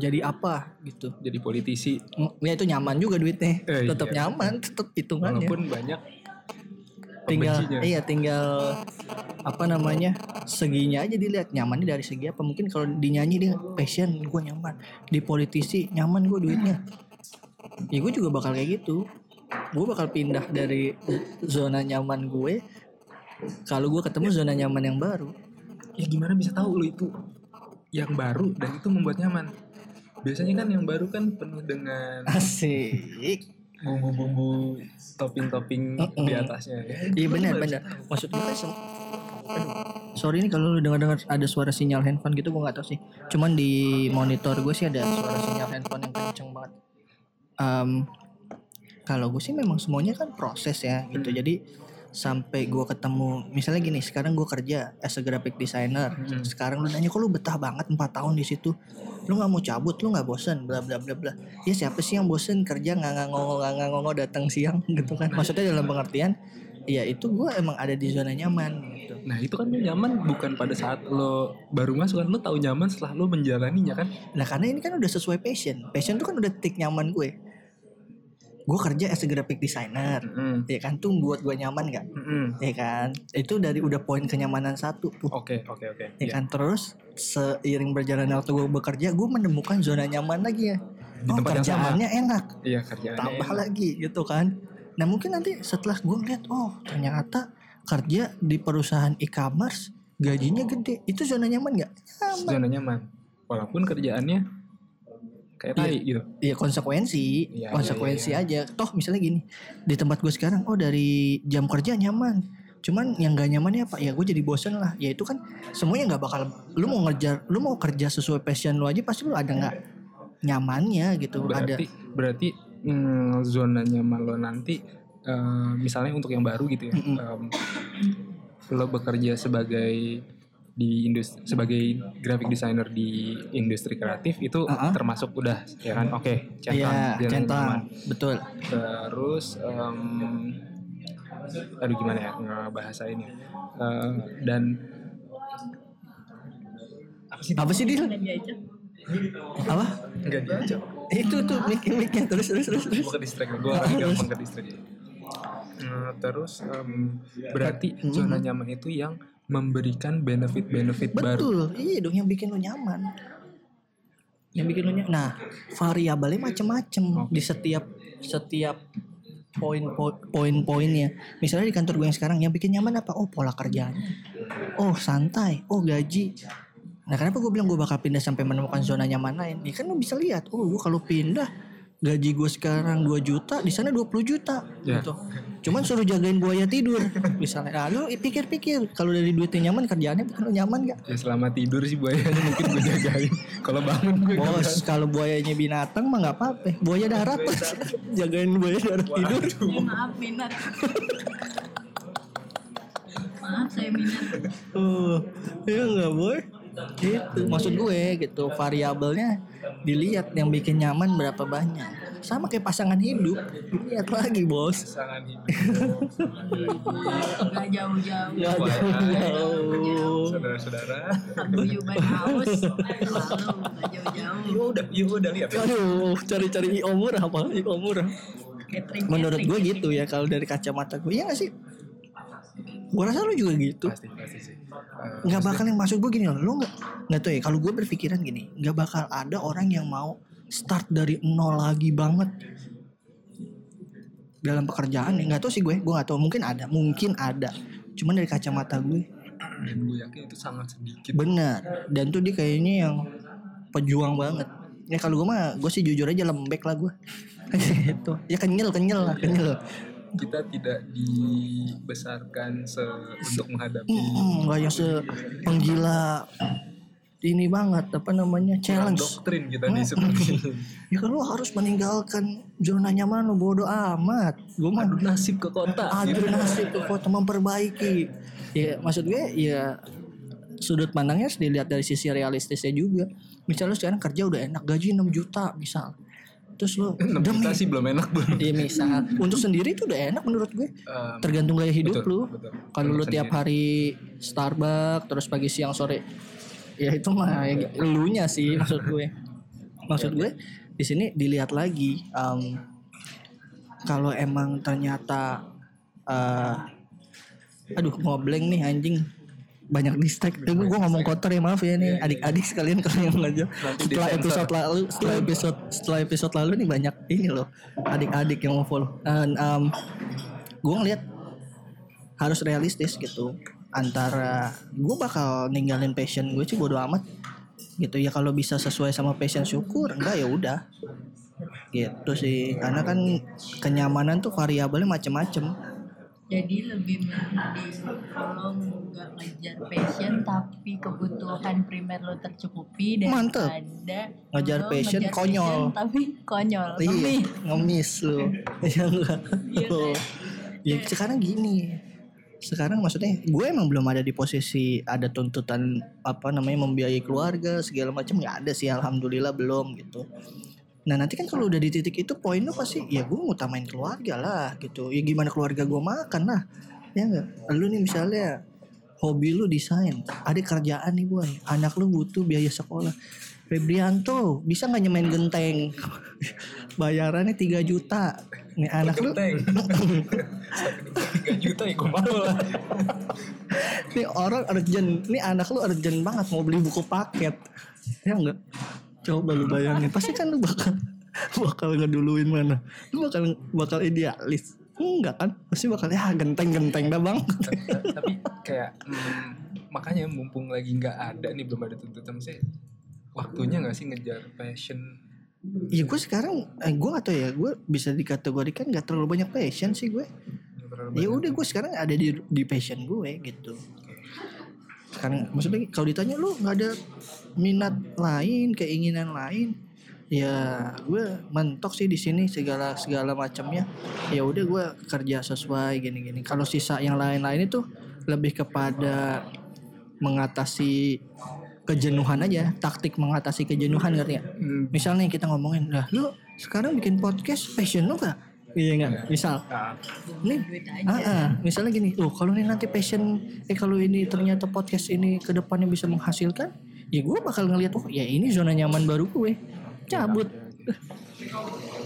Jadi apa gitu? jadi politisi Ya itu nyaman juga duitnya. Eh, tetap iya. nyaman, tetap hitungannya. walaupun banyak tinggal pembencinya. iya tinggal apa namanya seginya aja dilihat nyamannya dari segi apa mungkin kalau dinyanyi dia passion gue nyaman di politisi nyaman gue duitnya ya gue juga bakal kayak gitu gue bakal pindah dari zona nyaman gue kalau gue ketemu zona nyaman yang baru ya gimana bisa tahu lo itu yang baru dan itu membuat nyaman. Biasanya kan yang baru kan penuh dengan asik. bumbu-bumbu topping-topping Mm-mm. di atasnya. Ya, iya benar benar. maksud gue kan sorry nih kalau lu dengar dengar ada suara sinyal handphone gitu gue nggak tahu sih. Cuman di monitor gue sih ada suara sinyal handphone yang kenceng banget. Em, kalau gue sih memang semuanya kan proses ya gitu. Jadi sampai gue ketemu misalnya gini sekarang gue kerja as a graphic designer. Hmm. sekarang lu nanya kok lu betah banget 4 tahun di situ? Lu nggak mau cabut lu nggak bosen? Bla bla bla bla. Ya siapa sih yang bosen kerja nggak nggak ngongol nggak ngongol datang siang gitu kan? Maksudnya dalam pengertian ya itu gue emang ada di zona nyaman gitu. Nah itu kan nyaman bukan pada saat lo baru masuk kan? Lo tahu nyaman setelah lo menjalaninya kan? Nah karena ini kan udah sesuai passion. Passion tuh kan udah titik nyaman gue gue kerja as a graphic designer. Mm-mm. ya kan? Tuh buat gue nyaman nggak? Mm-mm. ya kan? Itu dari udah poin kenyamanan satu tuh. Oke oke oke. Ya kan? Terus seiring berjalannya waktu gue bekerja gue menemukan zona nyaman lagi ya. Di oh, tempat yang sama. kerjaannya enak. Iya kerjaan tambah lagi gitu kan? Nah mungkin nanti setelah gue ngeliat oh ternyata kerja di perusahaan e-commerce gajinya gede. Itu zona nyaman nggak? Zona nyaman. Walaupun kerjaannya kayak tai gitu ya konsekuensi. Iya, konsekuensi iya, aja. Toh misalnya gini di tempat gue sekarang oh dari jam kerja nyaman. Cuman yang gak nyamannya apa? Ya gue jadi bosen lah. Ya itu kan semuanya nggak bakal lu mau ngejar lu mau kerja sesuai passion lu aja pasti lu ada nggak nyamannya gitu. Ada. Berarti berarti mm, zona nyaman lo nanti eh, misalnya untuk yang baru gitu ya Mm-mm. em, lo bekerja sebagai di industri sebagai graphic designer di industri kreatif itu Uh-uh. termasuk udah ya kan oke centang Iya, zona nyaman. centang, betul. terus em, aduh gimana ya ngebahasa ini Eh, dan apa sih Apa sih dia? Apa? nggak diajak Itu tuh mic micnya terus terus terus terus. gue ke distract gue lagi gampang ke distract Nah, terus em, berarti Hmm. zona nyaman itu yang memberikan benefit-benefit baru Betul, iya dong yang bikin lu nyaman. yang bikin lu nyaman. Nah, variabelnya macem-macem di setiap setiap poin po- poin-poinnya. Misalnya di kantor gue yang sekarang yang bikin nyaman apa? Oh, pola kerjanya. Oh, santai. Oh, gaji. Nah, kenapa gue bilang gue bakal pindah sampai menemukan zona nyaman lain? Ya kan lu bisa lihat, oh, gue kalau pindah gaji gue sekarang 2 juta, di sana 20 juta Ya. gitu. Cuman suruh jagain buaya tidur misalnya. Nah, lu pikir-pikir kalau dari duitnya nyaman kerjaannya bikin lu nyaman gak? Ya selama tidur sih buayanya mungkin gue jagain. Kalau bangun gue Bos, kalau buayanya binatang mah nggak apa-apa. Buaya darat, jagain buaya darat tidur. Ya, maaf minat. maaf saya minat. Oh, iya nggak boy? Gitu. Maksud gue gitu, variabelnya dilihat yang bikin nyaman berapa banyak. Sama kayak pasangan hidup, dilihat lagi bos. Pasangan hidup. Gak jauh-jauh. Nggak jauh-jauh. Saudara-saudara. Paguyuban haus. Jauh-jauh. Udah, iya udah lihat. Aduh, cari-cari IO murah apa? IO murah. Menurut gue gitu ya kalau dari kacamata gue, iya gak sih? Gue rasa lu juga gitu. Pasti, pasti sih. Eh, nggak bakal yang masuk gue gini loh. Lo nggak nggak tahu ya kalau gue berpikiran gini nggak bakal ada orang yang mau start dari nol lagi banget. Dalam pekerjaan nih nggak tahu sih gue gue nggak tahu. Mungkin ada mungkin ada. Cuman dari kacamata gue dan gue yakin itu sangat sedikit. benar. Dan tuh dia kayaknya yang pejuang banget. Ya kalau gue mah gue sih jujur aja lembek lah gue itu ya kenyel kenyel lah kenyel Kita tidak dibesarkan se untuk menghadapi Mm, nggak yang sepenggila ini banget apa namanya challenge doktrin kita nih seperti. Ya kan lu harus meninggalkan zona nyaman lu bodo amat. Gue mah Adu nasib ke kota. adu nasib ke kota memperbaiki. Ya maksud gue ya sudut pandangnya harus dilihat dari sisi realistisnya juga. Misalnya sekarang kerja udah enak gaji 6 juta misal. Terus 6 demi sih belum enak belum. ya misal untuk sendiri itu udah enak menurut gue. Um, Tergantung gaya hidup betul, lu. betul. Kalau lu Sendiri. tiap hari Starbucks terus pagi siang sore ya itu mah ya, elunya sih maksud gue. Maksud gue di sini dilihat lagi em, kalau emang ternyata eh aduh ngobleng nih anjing banyak distract. Eh, gue ngomong kotor ya maaf ya nih adik-adik sekalian kalau yang ngajar. Nanti Setelah disensor. episode lalu, setelah episode setelah episode lalu nih banyak ini loh adik-adik yang mau follow. Dan em, gue ngeliat harus realistis gitu. Antara gue bakal ninggalin passion gue sih bodo amat gitu. Ya kalau bisa sesuai sama passion syukur. Enggak ya udah. Gitu sih. Karena kan kenyamanan tuh variabelnya macem-macem Jadi lebih mending kalau nggak ngejar passion tapi kebutuhan primer lo tercukupi Mantep. daripada Ngejar lo passion, ngejar konyol. passion tapi konyol. iya Ngemis. lu ya enggak Iya, Tuh. ya sekarang gini sekarang maksudnya gue emang belum ada di posisi ada tuntutan apa namanya membiayai keluarga segala macam nggak ada sih alhamdulillah belum gitu nah nanti kan kalau udah di titik itu poin lu pasti ya gue ngutamain keluarga lah gitu. Ya gimana keluarga gue makan lah. Ya enggak lu nih misalnya hobi lu desain ada kerjaan nih boy anak lu butuh biaya sekolah. Febrianto bisa nggak nyemain genteng? Bayarannya 3 juta. Nih anak lu Genteng. 3 juta ya gue mau lah. nih orang urgent. Nih anak lu urgent banget mau beli buku paket. Ya enggak coba lu bayangin. Pasti kan lu bakal bakal ngeduluin mana? Lu bakal bakal idealis. Enggak kan? Pasti bakal ya genteng-genteng dah bang. Tapi kayak hmm, makanya mumpung lagi nggak ada nih belum ada tuntutan sih waktunya nggak sih ngejar passion? Ya gue sekarang eh, gue gak tau ya gue bisa dikategorikan gak terlalu banyak passion sih gue ya udah gue sekarang ada di di passion gue gitu sekarang maksudnya kalau ditanya lu nggak ada minat lain keinginan lain? Ya gue mentok sih di sini segala segala macamnya. Ya udah gue kerja sesuai gini-gini. Kalau sisa yang lain-lain itu lebih kepada mengatasi kejenuhan aja taktik mengatasi kejenuhan ngerti? Hmm, misalnya kita ngomongin lah lu sekarang bikin podcast passion lu gak iya nggak misal nah, nih Duit aja. Ah, ah. misalnya gini, loh kalau ini nanti passion, eh kalau ini ternyata podcast ini ke depannya bisa menghasilkan, ya gue bakal ngeliat, oh ya ini zona nyaman baru gue, cabut.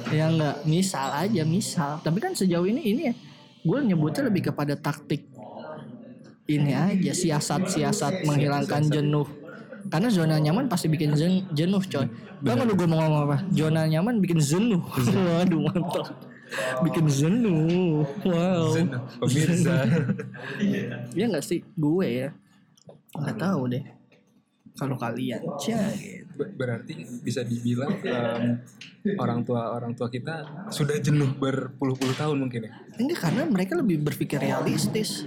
ya enggak, misal aja, misal. Tapi kan sejauh ini ini ya, gue nyebutnya lebih kepada taktik ini aja, siasat-siasat menghilangkan jenuh Karena zona nyaman pasti bikin jen- jenuh coy. Gak lu gue mau ngomong apa? Zona nyaman bikin jenuh. Waduh mantap. Bikin jenuh. Wow. Pemirsa. Iya gak sih? Gue ya. Gak tahu deh. Kalau kalian. Cia, gitu. Ber- Berarti bisa dibilang em, orang tua orang tua kita sudah jenuh berpuluh-puluh tahun mungkin ya. Enggak karena mereka lebih berpikir realistis.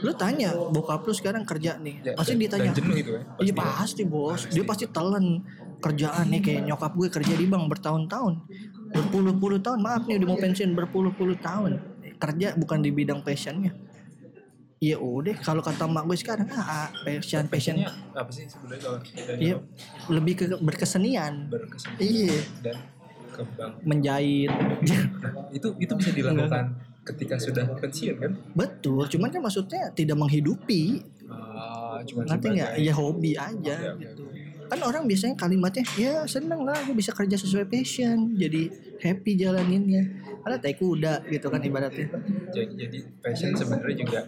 Lu tanya bokap lu sekarang kerja nih. Ya, pasti dan- ditanya. dan jenuh itu ya, Iya pasti. pasti bos. Dia pasti telan kerjaan nih kayak nyokap gue kerja di bank bertahun-tahun. Berpuluh-puluh tahun. Maaf nih udah mau pensiun berpuluh-puluh tahun. Kerja bukan di bidang passionnya. Iya udah kalau kata mak gue sekarang ah, passion passion Passionnya apa sih sebenarnya kalau dari Iya lebih ke berkesenian. berkesenian Iya dan kembang menjahit. itu itu bisa dilakukan ketika sudah pensiun kan? Betul, cuman kan maksudnya tidak menghidupi. Ah, cuma ngerti nggak ya hobi aja gitu kan orang biasanya kalimatnya ya seneng lah gue bisa kerja sesuai passion. Jadi happy jalaninnya. Karena tai kuda gitu kan ibaratnya. Jadi, jadi passion sebenarnya juga.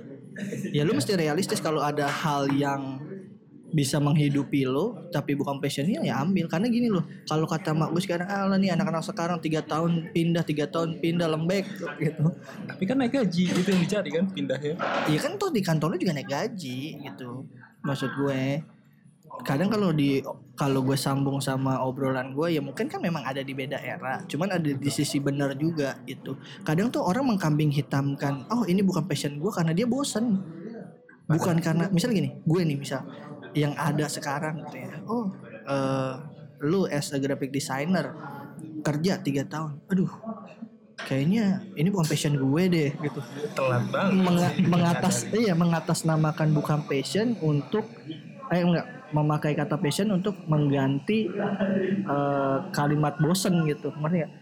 Ya lu mesti realistis kalau ada hal yang bisa menghidupi lo tapi bukan passionnya ya ambil. Karena gini loh kalau kata mak gue sekarang ah lah nih anak-anak sekarang tiga tahun pindah tiga tahun pindah lembek gitu. Tapi kan naik gaji itu yang dicari kan pindahnya. Iya kan tuh di kantor lu juga naik gaji gitu. Maksud gue kadang kalau di kalau gue sambung sama obrolan gue ya mungkin kan memang ada di beda era cuman ada di sisi benar juga itu kadang tuh orang mengkambing hitamkan oh ini bukan passion gue karena dia bosen. Bukan karena misal gini gue nih misal yang ada sekarang gitu ya. Oh eh, lu as a graphic designer kerja tiga tahun. Aduh kayaknya ini bukan passion gue deh gitu. Telat banget. Menga- mengatas iya mengatasnamakan bukan passion untuk eh enggak memakai kata passion untuk mengganti eh, kalimat bosen gitu. Ngerti gak?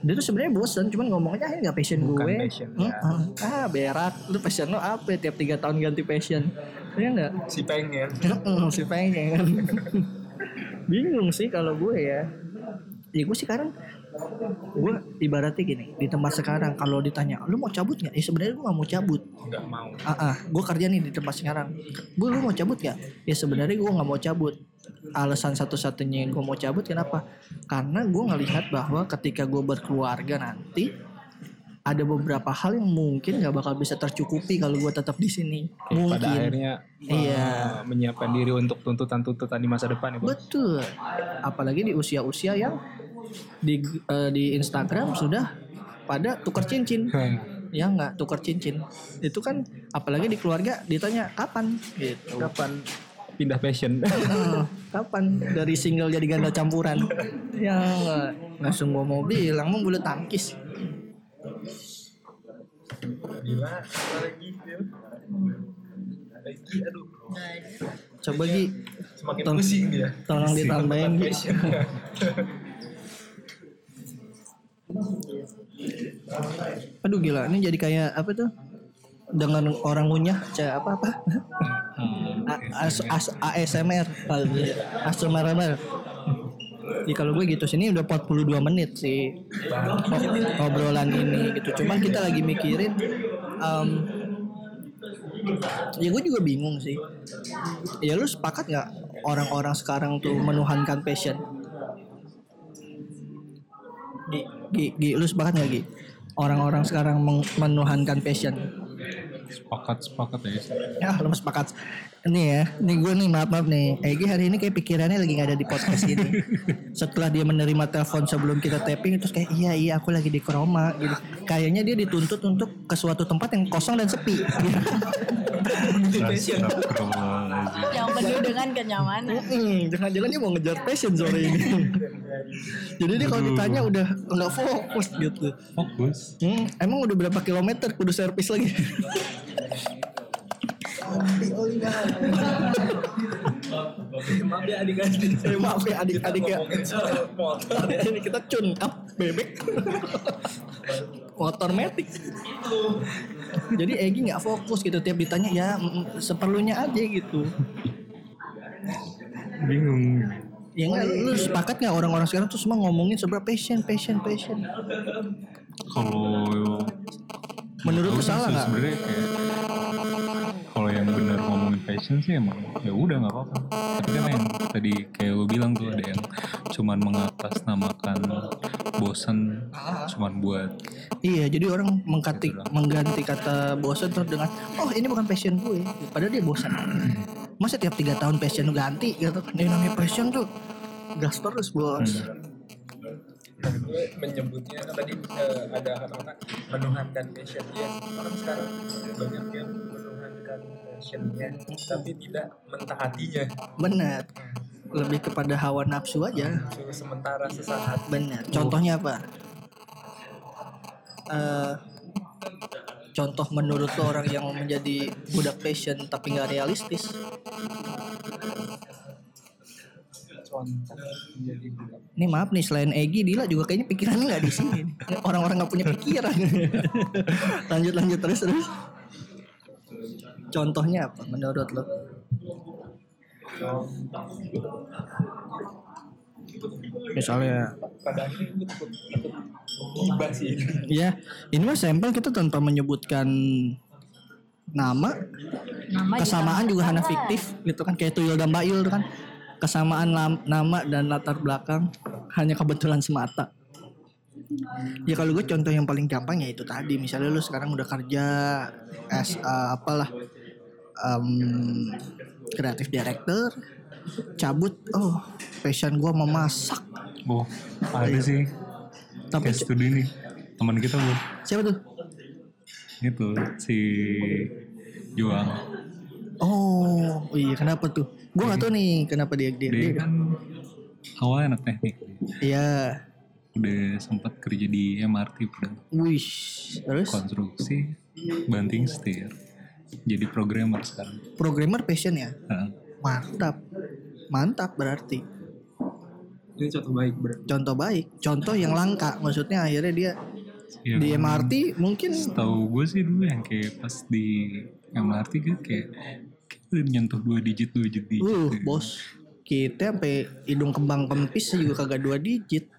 dia tuh sebenarnya bosen cuman ngomongnya ini nggak passion Bukan gue. passion, ya. Heeh. ah berak. Lu passion lo apa? Tiap tiga tahun ganti passion. Ya enggak si pengen. Si pengen. Bingung sih kalau gue ya. Ya gue sih sekarang gue ibaratnya gini di tempat sekarang kalau ditanya lu mau cabut nggak? Ya sebenarnya gue nggak mau cabut. Nggak mau. Ah ah gue kerja nih di tempat sekarang. Bu lu mau cabut gak ya sebenarnya gue nggak mau cabut. Alasan satu-satunya yang gue mau cabut kenapa? Karena gue ngelihat bahwa ketika gue berkeluarga nanti ada beberapa hal yang mungkin nggak bakal bisa tercukupi kalau gue tetap di sini. Mungkin pada akhirnya Iya. uh, menyiapkan diri untuk tuntutan-tuntutan di masa depan ya Bos. Betul. Apalagi di usia-usia yang di eh, di Instagram sudah pada tukar cincin. Ya nggak tukar cincin. Itu kan apalagi di keluarga ditanya kapan gitu. kapan pindah passion Eh, kapan dari single jadi ganda campuran? Ya nggak langsung gua mau bilang mau bulu tangkis. gila lagi aduh Coba Gi semakin pusing dia tolong ditambahin Aduh gila ini jadi kayak apa tuh? Dengan orang ngunyah kayak apa apa? A- as, as, ASMR ASMR Jadi kalau gue gitu sini udah 42 menit sih ob- obrolan ini gitu. Cuman kita lagi mikirin em, ya gue juga bingung sih. Ya lu sepakat nggak orang-orang sekarang tuh menuhankan passion? Gi, Gi, lu sepakat nggak Gi? Orang-orang sekarang menuhankan passion. sepakat sepakat ya Ya, lu sepakat. Nih ya, nih gue nih maaf maaf nih. Egi hari ini kayak pikirannya lagi nggak ada di podcast ini. Setelah dia menerima telepon sebelum kita tapping, terus kayak iya iya aku lagi di Kroma gitu. Kayaknya dia dituntut untuk ke suatu tempat yang kosong dan sepi. Gitu. Penuh dengan kenyamanan Hmm, jangan-jangan dia mau ngejar passion sore ini. Jadi dia kalau ditanya udah nggak fokus gitu. fokus Hmm, emang udah berapa kilometer kudu servis lagi? maaf ya adik-adik Eh, maaf ya adik-adik ya. Ini kita tune up bebek. Motor metik. Jadi Egi nggak fokus gitu tiap ditanya ya mm, seperlunya aja gitu. Bingung Ya nggak lu sepakat nggak orang-orang sekarang tuh semua ngomongin seberapa passion, passion, passion. kalau Menurut lu salah nggak? sebenarnya kayak kalau yang benar ngomongin passion sih emang ya udah nggak apa-apa tapi kan yang tadi kayak lu bilang tuh ada yang cuman mengatasnamakan bosen cuman buat Iya, jadi orang mengganti Gitu mengganti kata bosan terus dengan oh ini bukan passion gue, padahal dia bosan. Masa tiap tiga tahun passion lu ganti gitu kan? Ini namanya passion tuh gas terus bos. Nah, gue menyebutnya kan tadi eh, ada kata-kata menuhankan passion ya orang sekarang banyak yang menuhankan passionnya tapi tidak mentaatinya Benar. Lebih kepada hawa nafsu aja. Cuma sementara sesaat Benar. Contohnya apa? Eh, contoh menurut lo orang yang menjadi budak passion tapi nggak realistis. contoh menjadi budak Ini maaf nih selain Egi, Dila juga kayaknya pikirannya nggak di sini. Orang-orang nggak punya pikiran. lanjut lanjut terus terus. Contohnya apa menurut lo? Misalnya, pada akhirnya gue takut takut tiba sih. Ya ini mah sampel kita tanpa menyebutkan nama, Nama kesamaan juga hanya masalah. fiktif gitu kan. Kayak Tuyul dan Bail tuh kan. Kesamaan lam- nama dan latar belakang hanya kebetulan semata. Ya kalau gue contoh yang paling gampang ya itu tadi. Misalnya lu sekarang udah kerja as uh, apalah um, kreatif director cabut oh passion gue memasak. Oh ada sih. Tapi kayak studi nih teman kita bu. Siapa tuh? Itu si Juang oh iya kenapa tuh? Gue gak tahu nih kenapa dia dia, dia dia kan awalnya anak teknik. Iya. Udah sempat kerja di MRT udah. Wih terus? Konstruksi banting setir. Jadi programmer sekarang. Programmer passion ya? Nah, mantap. Mantap berarti. Ini contoh baik berarti. Contoh baik. Contoh yang langka. Maksudnya akhirnya dia ya di MRT mungkin tahu gue sih dulu yang kayak pas di MRT kan kayak kita nyentuh dua digit dua digit uh gitu. bos. Kita sampai hidung kembang kempis juga kagak dua digit.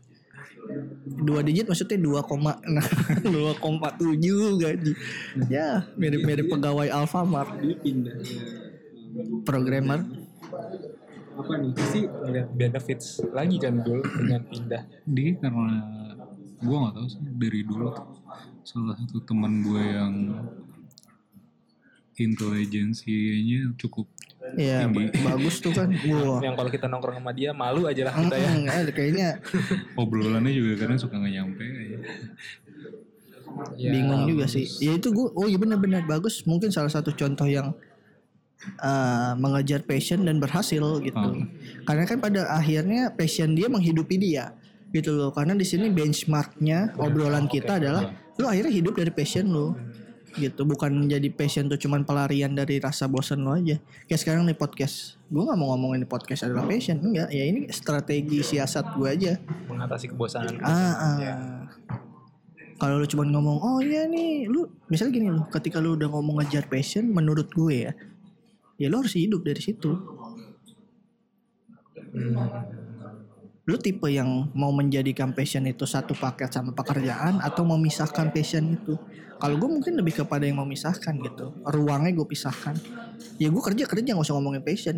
Dua digit maksudnya dua koma dua koma tujuh gaji. Ya mirip mirip pegawai Alfamart. Dia pindah programmer? Apa nih? Sih ngeliat benefits lagi kan dulu dengan pindah. Dia karena gue nggak tahu sih dari dulu tuh. Salah satu teman gue yang intelijensinya cukup ya Tinggi. bagus tuh kan. Wah. yang kalau kita nongkrong sama dia malu aja lah kita ya. Eh, kayaknya. Obrolannya juga kadang suka nggak nyampe. Aja. Ya, bingung juga sih. Ya itu gue oh iya benar-benar bagus. Mungkin salah satu contoh yang eh, mengejar passion dan berhasil gitu. Hmm. karena kan pada akhirnya passion dia menghidupi dia gitu loh. Karena di sini benchmarknya obrolan kita adalah lu akhirnya hidup dari passion lu gitu. Bukan jadi passion tuh cuman pelarian dari rasa bosan lo aja. Kayak sekarang nih podcast. Gue nggak mau ngomongin podcast adalah passion. Enggak ya ini strategi siasat gue aja. Mengatasi kebosanan Ah, ah. Ya. Kalau lu cuma ngomong, oh iya nih, lu misalnya gini lu, ketika lu udah ngomong ngejar passion, menurut gue ya, ya lu harus hidup dari situ. Lu tipe yang mau menjadikan passion itu satu paket sama pekerjaan atau memisahkan passion itu. Kalau gue mungkin lebih kepada yang memisahkan gitu. Ruangnya gue pisahkan. Ya gue kerja kerja nggak usah ngomongin passion.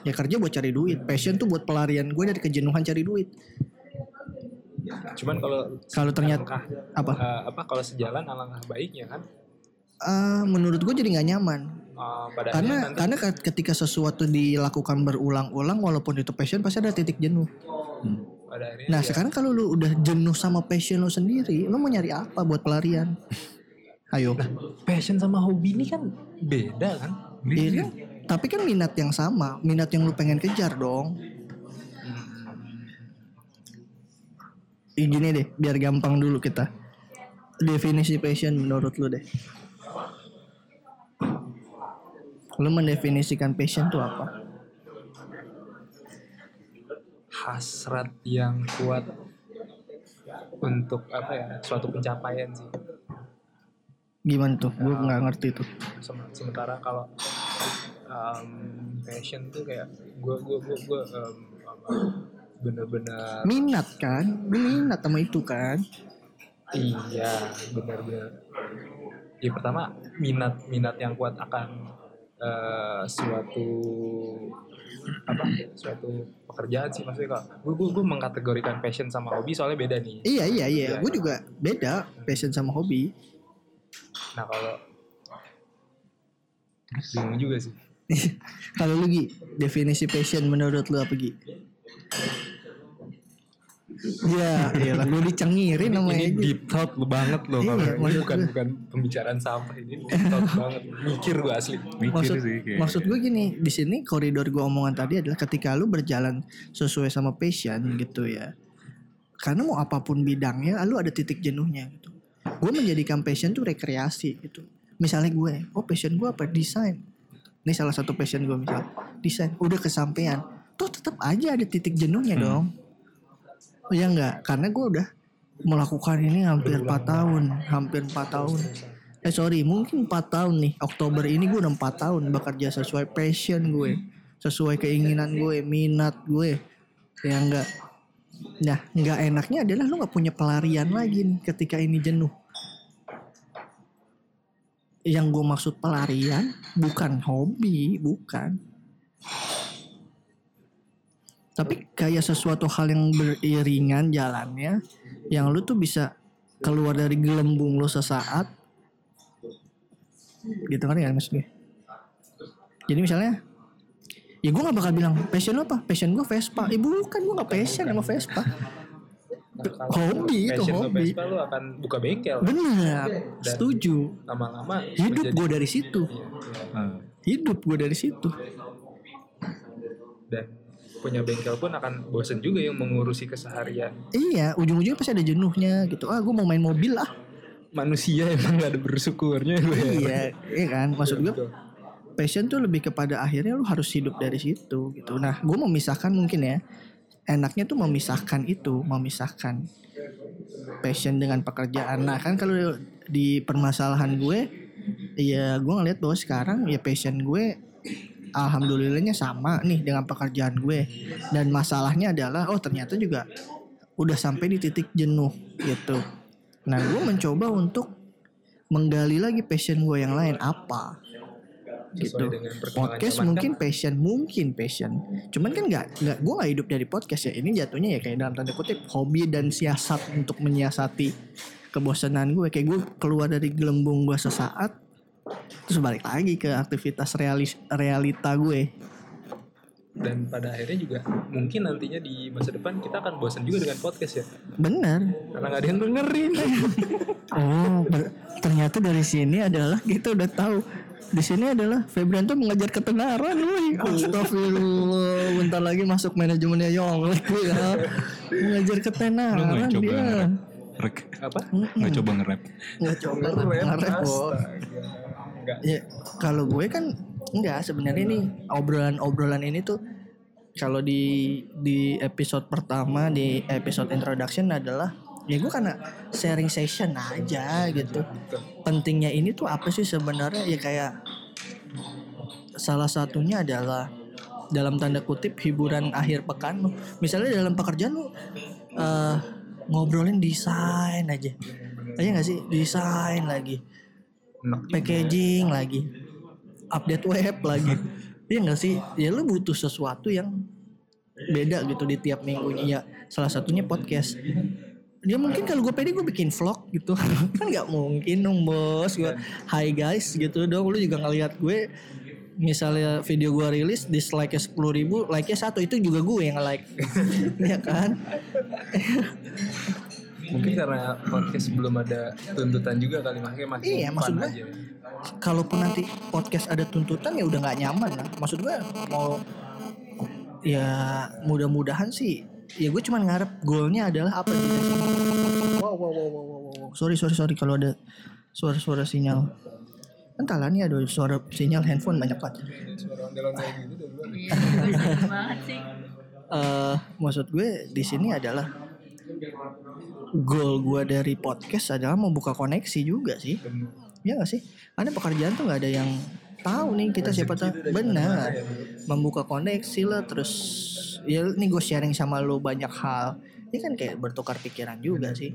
Ya kerja buat cari duit. Passion tuh buat pelarian gue dari kejenuhan cari duit. cuman kalau Kalau ternyata alangkah, apa? eh, apa kalau sejalan alangkah baiknya kan Eh, menurut gue jadi nggak nyaman pada karena nanti karena ke- ketika sesuatu dilakukan berulang-ulang walaupun itu passion pasti ada titik jenuh. pada akhirnya Nah ya, sekarang kalau lu udah jenuh sama passion lu sendiri, lu mau nyari apa buat pelarian? Ayo, passion sama hobi ini kan beda kan Iya kan? Tapi kan minat yang sama, minat yang lu pengen kejar dong. Ih, gini deh, biar gampang dulu kita. Definisi passion menurut lu deh. Lu mendefinisikan passion tuh apa? hasrat yang kuat untuk apa ya suatu pencapaian sih Gimana tuh? Gue nggak ngerti tuh. Sem- sementara kalau um, passion tuh kayak gue gue gue gue um, bener-bener Minat kan? Lu minat sama itu kan? iya bener-bener ya pertama minat minat yang kuat akan eh, suatu apa suatu pekerjaan sih maksudnya kalau gue gue gue mengkategorikan passion sama hobi soalnya beda nih Iya iya iya, Iya, gue iya. juga beda passion sama hobi. nah kalau bingung juga sih Kalau lu Gi, definisi passion menurut lu apa Gi? Ya, ya gue dicengirin ini, namanya ini deep thought lu banget loh Iya, kalau ini bukan gue. bukan pembicaraan sampah ini deep thought banget mikir gue asli Mikir Maksud, sih kayak maksud gue gini, di sini koridor gue omongan tadi adalah ketika lu berjalan sesuai sama passion gitu ya. Karena mau apa pun bidangnya, lu ada titik jenuhnya gitu. Gue menjadikan passion tuh rekreasi gitu. Misalnya gue, oh passion gue apa? Desain. Ini salah satu passion gue misal. Desain. Udah kesampaian. Tuh tetap aja ada titik jenuhnya dong. Oh ya enggak? Karena gue udah melakukan ini hampir 4 tahun. Hampir 4 tahun. Eh sorry, mungkin 4 tahun nih. Oktober ini gue udah 4 tahun bekerja sesuai passion gue. Sesuai keinginan gue, minat gue. Ya enggak. Nah, enggak enaknya adalah lu nggak punya pelarian lagi nih ketika ini jenuh. Yang gue maksud pelarian bukan hobi, bukan. Tapi kayak sesuatu hal yang beriringan jalannya, yang lu tuh bisa keluar dari gelembung lu sesaat. Gitu kan ya maksud gue. Jadi misalnya, ya gue gak bakal bilang passion lu apa? Passion gue Vespa. Eh bukan, gue gak passion sama Vespa. Nah, Hobi itu, hobi. Vespa lu akan buka bengkel Bener, setuju. lama-lama Hidup gue dari situ. Ah, Hidup gue dari situ. dan punya bengkel pun akan bosen juga yang mengurusi keseharian Iya, ujung-ujungnya pasti ada jenuhnya gitu. Ah, gue mau main mobil lah. manusia emang gak ada bersyukurnya gue iya, iya kan. Maksud gue passion tuh lebih kepada akhirnya lu harus hidup dari situ gitu. Nah, gue memisahkan mungkin ya. Enaknya tuh memisahkan itu, memisahkan passion dengan pekerjaan. Nah, kan kalau di permasalahan gue, ya gue ngeliat bahwa sekarang ya passion gue alhamdulillahnya sama nih dengan pekerjaan gue. Dan masalahnya adalah oh ternyata juga udah sampai di titik jenuh gitu. Nah, gue mencoba untuk menggali lagi passion gue yang lain apa gitu. Sesuai Podcast zaman mungkin kan. passion, mungkin passion. Cuman kan nggak nggak gue nggak hidup dari podcast ya. Ini jatuhnya ya kayak dalam tanda kutip hobi dan siasat untuk menyiasati kebosanan gue. Kayak gue keluar dari gelembung gue sesaat, terus balik lagi ke aktivitas realis, realita gue. dan pada akhirnya juga mungkin nantinya di masa depan kita akan bosan juga dengan podcast ya Bener. karena gak ada yang dengerin Oh, ber- ternyata dari sini adalah kita udah tahu di sini adalah Febrian tuh mengajar ketenaran, woi. Astagfirullah, bentar lagi masuk manajemennya Yonglek ya. Mengajar lu ketenaran nggak coba dia. nge-rap? Rek, apa nggak coba nge-rap? Nggak coba Nge-rap, nge-rap, Bo. astaga. Nggak. Ya, kalau gue kan enggak sebenarnya nih obrolan-obrolan ini tuh kalau di di episode pertama di episode introduction adalah ya gue karena sharing session aja gitu. Pentingnya ini tuh apa sih sebenarnya ya kayak salah satunya adalah dalam tanda kutip hiburan akhir pekan lu. Misalnya dalam pekerjaan lu eh, ngobrolin desain aja. Aja nggak sih desain lagi. Packaging lagi. update web lagi. Iya gak sih? Ya lu butuh sesuatu yang beda gitu di tiap minggunya. Ya salah satunya podcast. Ya mungkin kalau gue pede gue bikin vlog gitu. Kan nggak mungkin dong bos. Gue hi guys gitu dong. Lu juga ngeliat gue misalnya video gue rilis dislike nya sepuluh ribu like nya satu. Itu juga gue yang nge-like ya kan mungkin karena podcast belum ada tuntutan juga kali makanya makin Iya, fun maksud gue. aja kalaupun nanti podcast ada tuntutan ya udah nggak nyaman lah. Maksud gue mau ya mudah-mudahan sih ya gue cuman ngarep goalnya adalah apa sih wow wow wow wow wow, wow, sorry sorry sorry kalau ada suara-suara sinyal entahlah nih ada suara sinyal handphone banyak banget suara ondel-ondel gitu dari luar banget sih. eh maksud gue di sini adalah goal gue dari podcast adalah membuka koneksi juga sih. Ya gak sih? Karena pekerjaan tuh nggak ada yang tahu nih kita siapa tahu. Benar. Membuka koneksi lah terus ya nih gue sharing sama lo banyak hal. Ini kan kayak bertukar pikiran juga sih.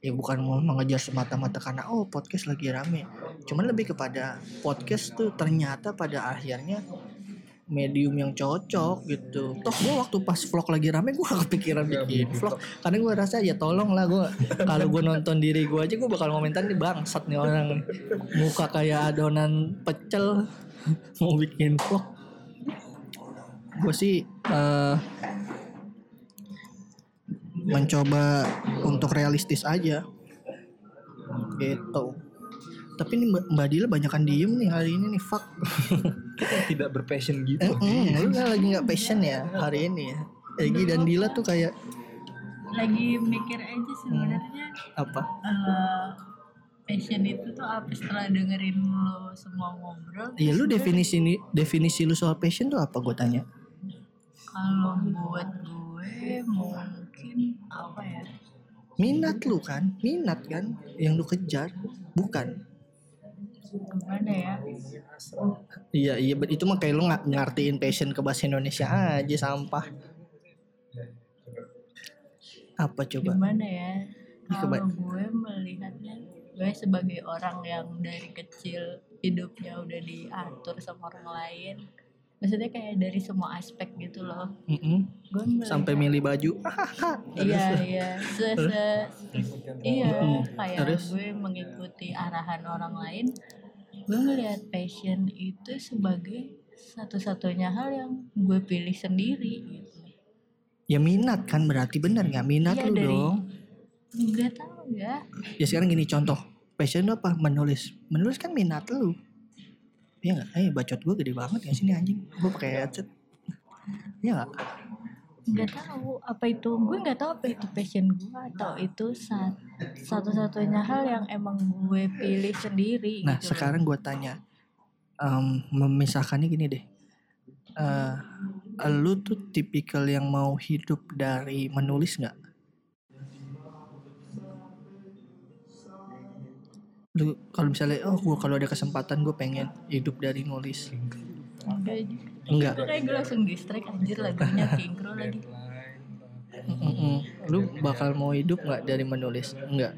Ya bukan mau mengejar semata-mata karena oh podcast lagi rame. Cuman lebih kepada podcast tuh ternyata pada akhirnya medium yang cocok gitu. Toh gue waktu pas vlog lagi rame gue gak kepikiran bikin vlog. Karena gue rasa ya tolong lah gue kalau gue nonton diri gue aja gue bakal komentar nih bangsat nih orang. Muka kayak adonan pecel mau bikin vlog. Gue sih eh, mencoba untuk realistis aja. Gitu. Tapi ini Mbak- Mbak Dila banyakan diem nih hari ini nih fuck tidak berpassion gitu. Eh, mm, lu kan lagi nggak passion ya hari ini ya. Egi dan Dila tuh kayak lagi mikir aja sebenarnya apa? eh, passion itu tuh apa setelah dengerin lo semua ngobrol? Iya lu definisi ini definisi lu soal passion tuh apa gue tanya? Kalau buat gue mungkin apa ya? Minat lu kan minat kan yang lu kejar bukan gimana ya? Iya iya itu mah kayak lu nggak ngartiin passion ke bahasa Indonesia aja sampah. Apa coba? Gimana ya? Kalau gue melihatnya gue sebagai orang yang dari kecil hidupnya udah diatur sama orang lain maksudnya kayak dari semua aspek gitu loh. Mm-mm. gue melihat, sampai milih baju. Iya iya. Se, se- iya kayak Terus? gue mengikuti arahan orang lain gue ngelihat passion itu sebagai satu-satunya hal yang gue pilih sendiri gitu ya minat kan berarti bener nggak minat Iya, lu dari- dong nggak tahu ya ya sekarang gini contoh passion lu apa menulis menulis kan minat lu Iya nggak? Eh bacot gue gede banget ya sini anjing. Gue pakai headset. Iya nggak? Nggak tahu apa itu gue nggak tahu apa itu passion gue atau itu sa- satu-satunya hal yang emang gue pilih sendiri Nah gitu sekarang gue tanya, em, memisahkannya gini deh. Eh, lu tuh tipikal yang mau hidup dari menulis nggak? Lu kalau misalnya, oh gue kalau ada kesempatan gue pengen hidup dari nulis. enggak. Enggak. Itu kayak gue langsung distract anjir lagunya Kingkro lagi Mm-mm. Lu bakal mau hidup nggak dari menulis? Enggak.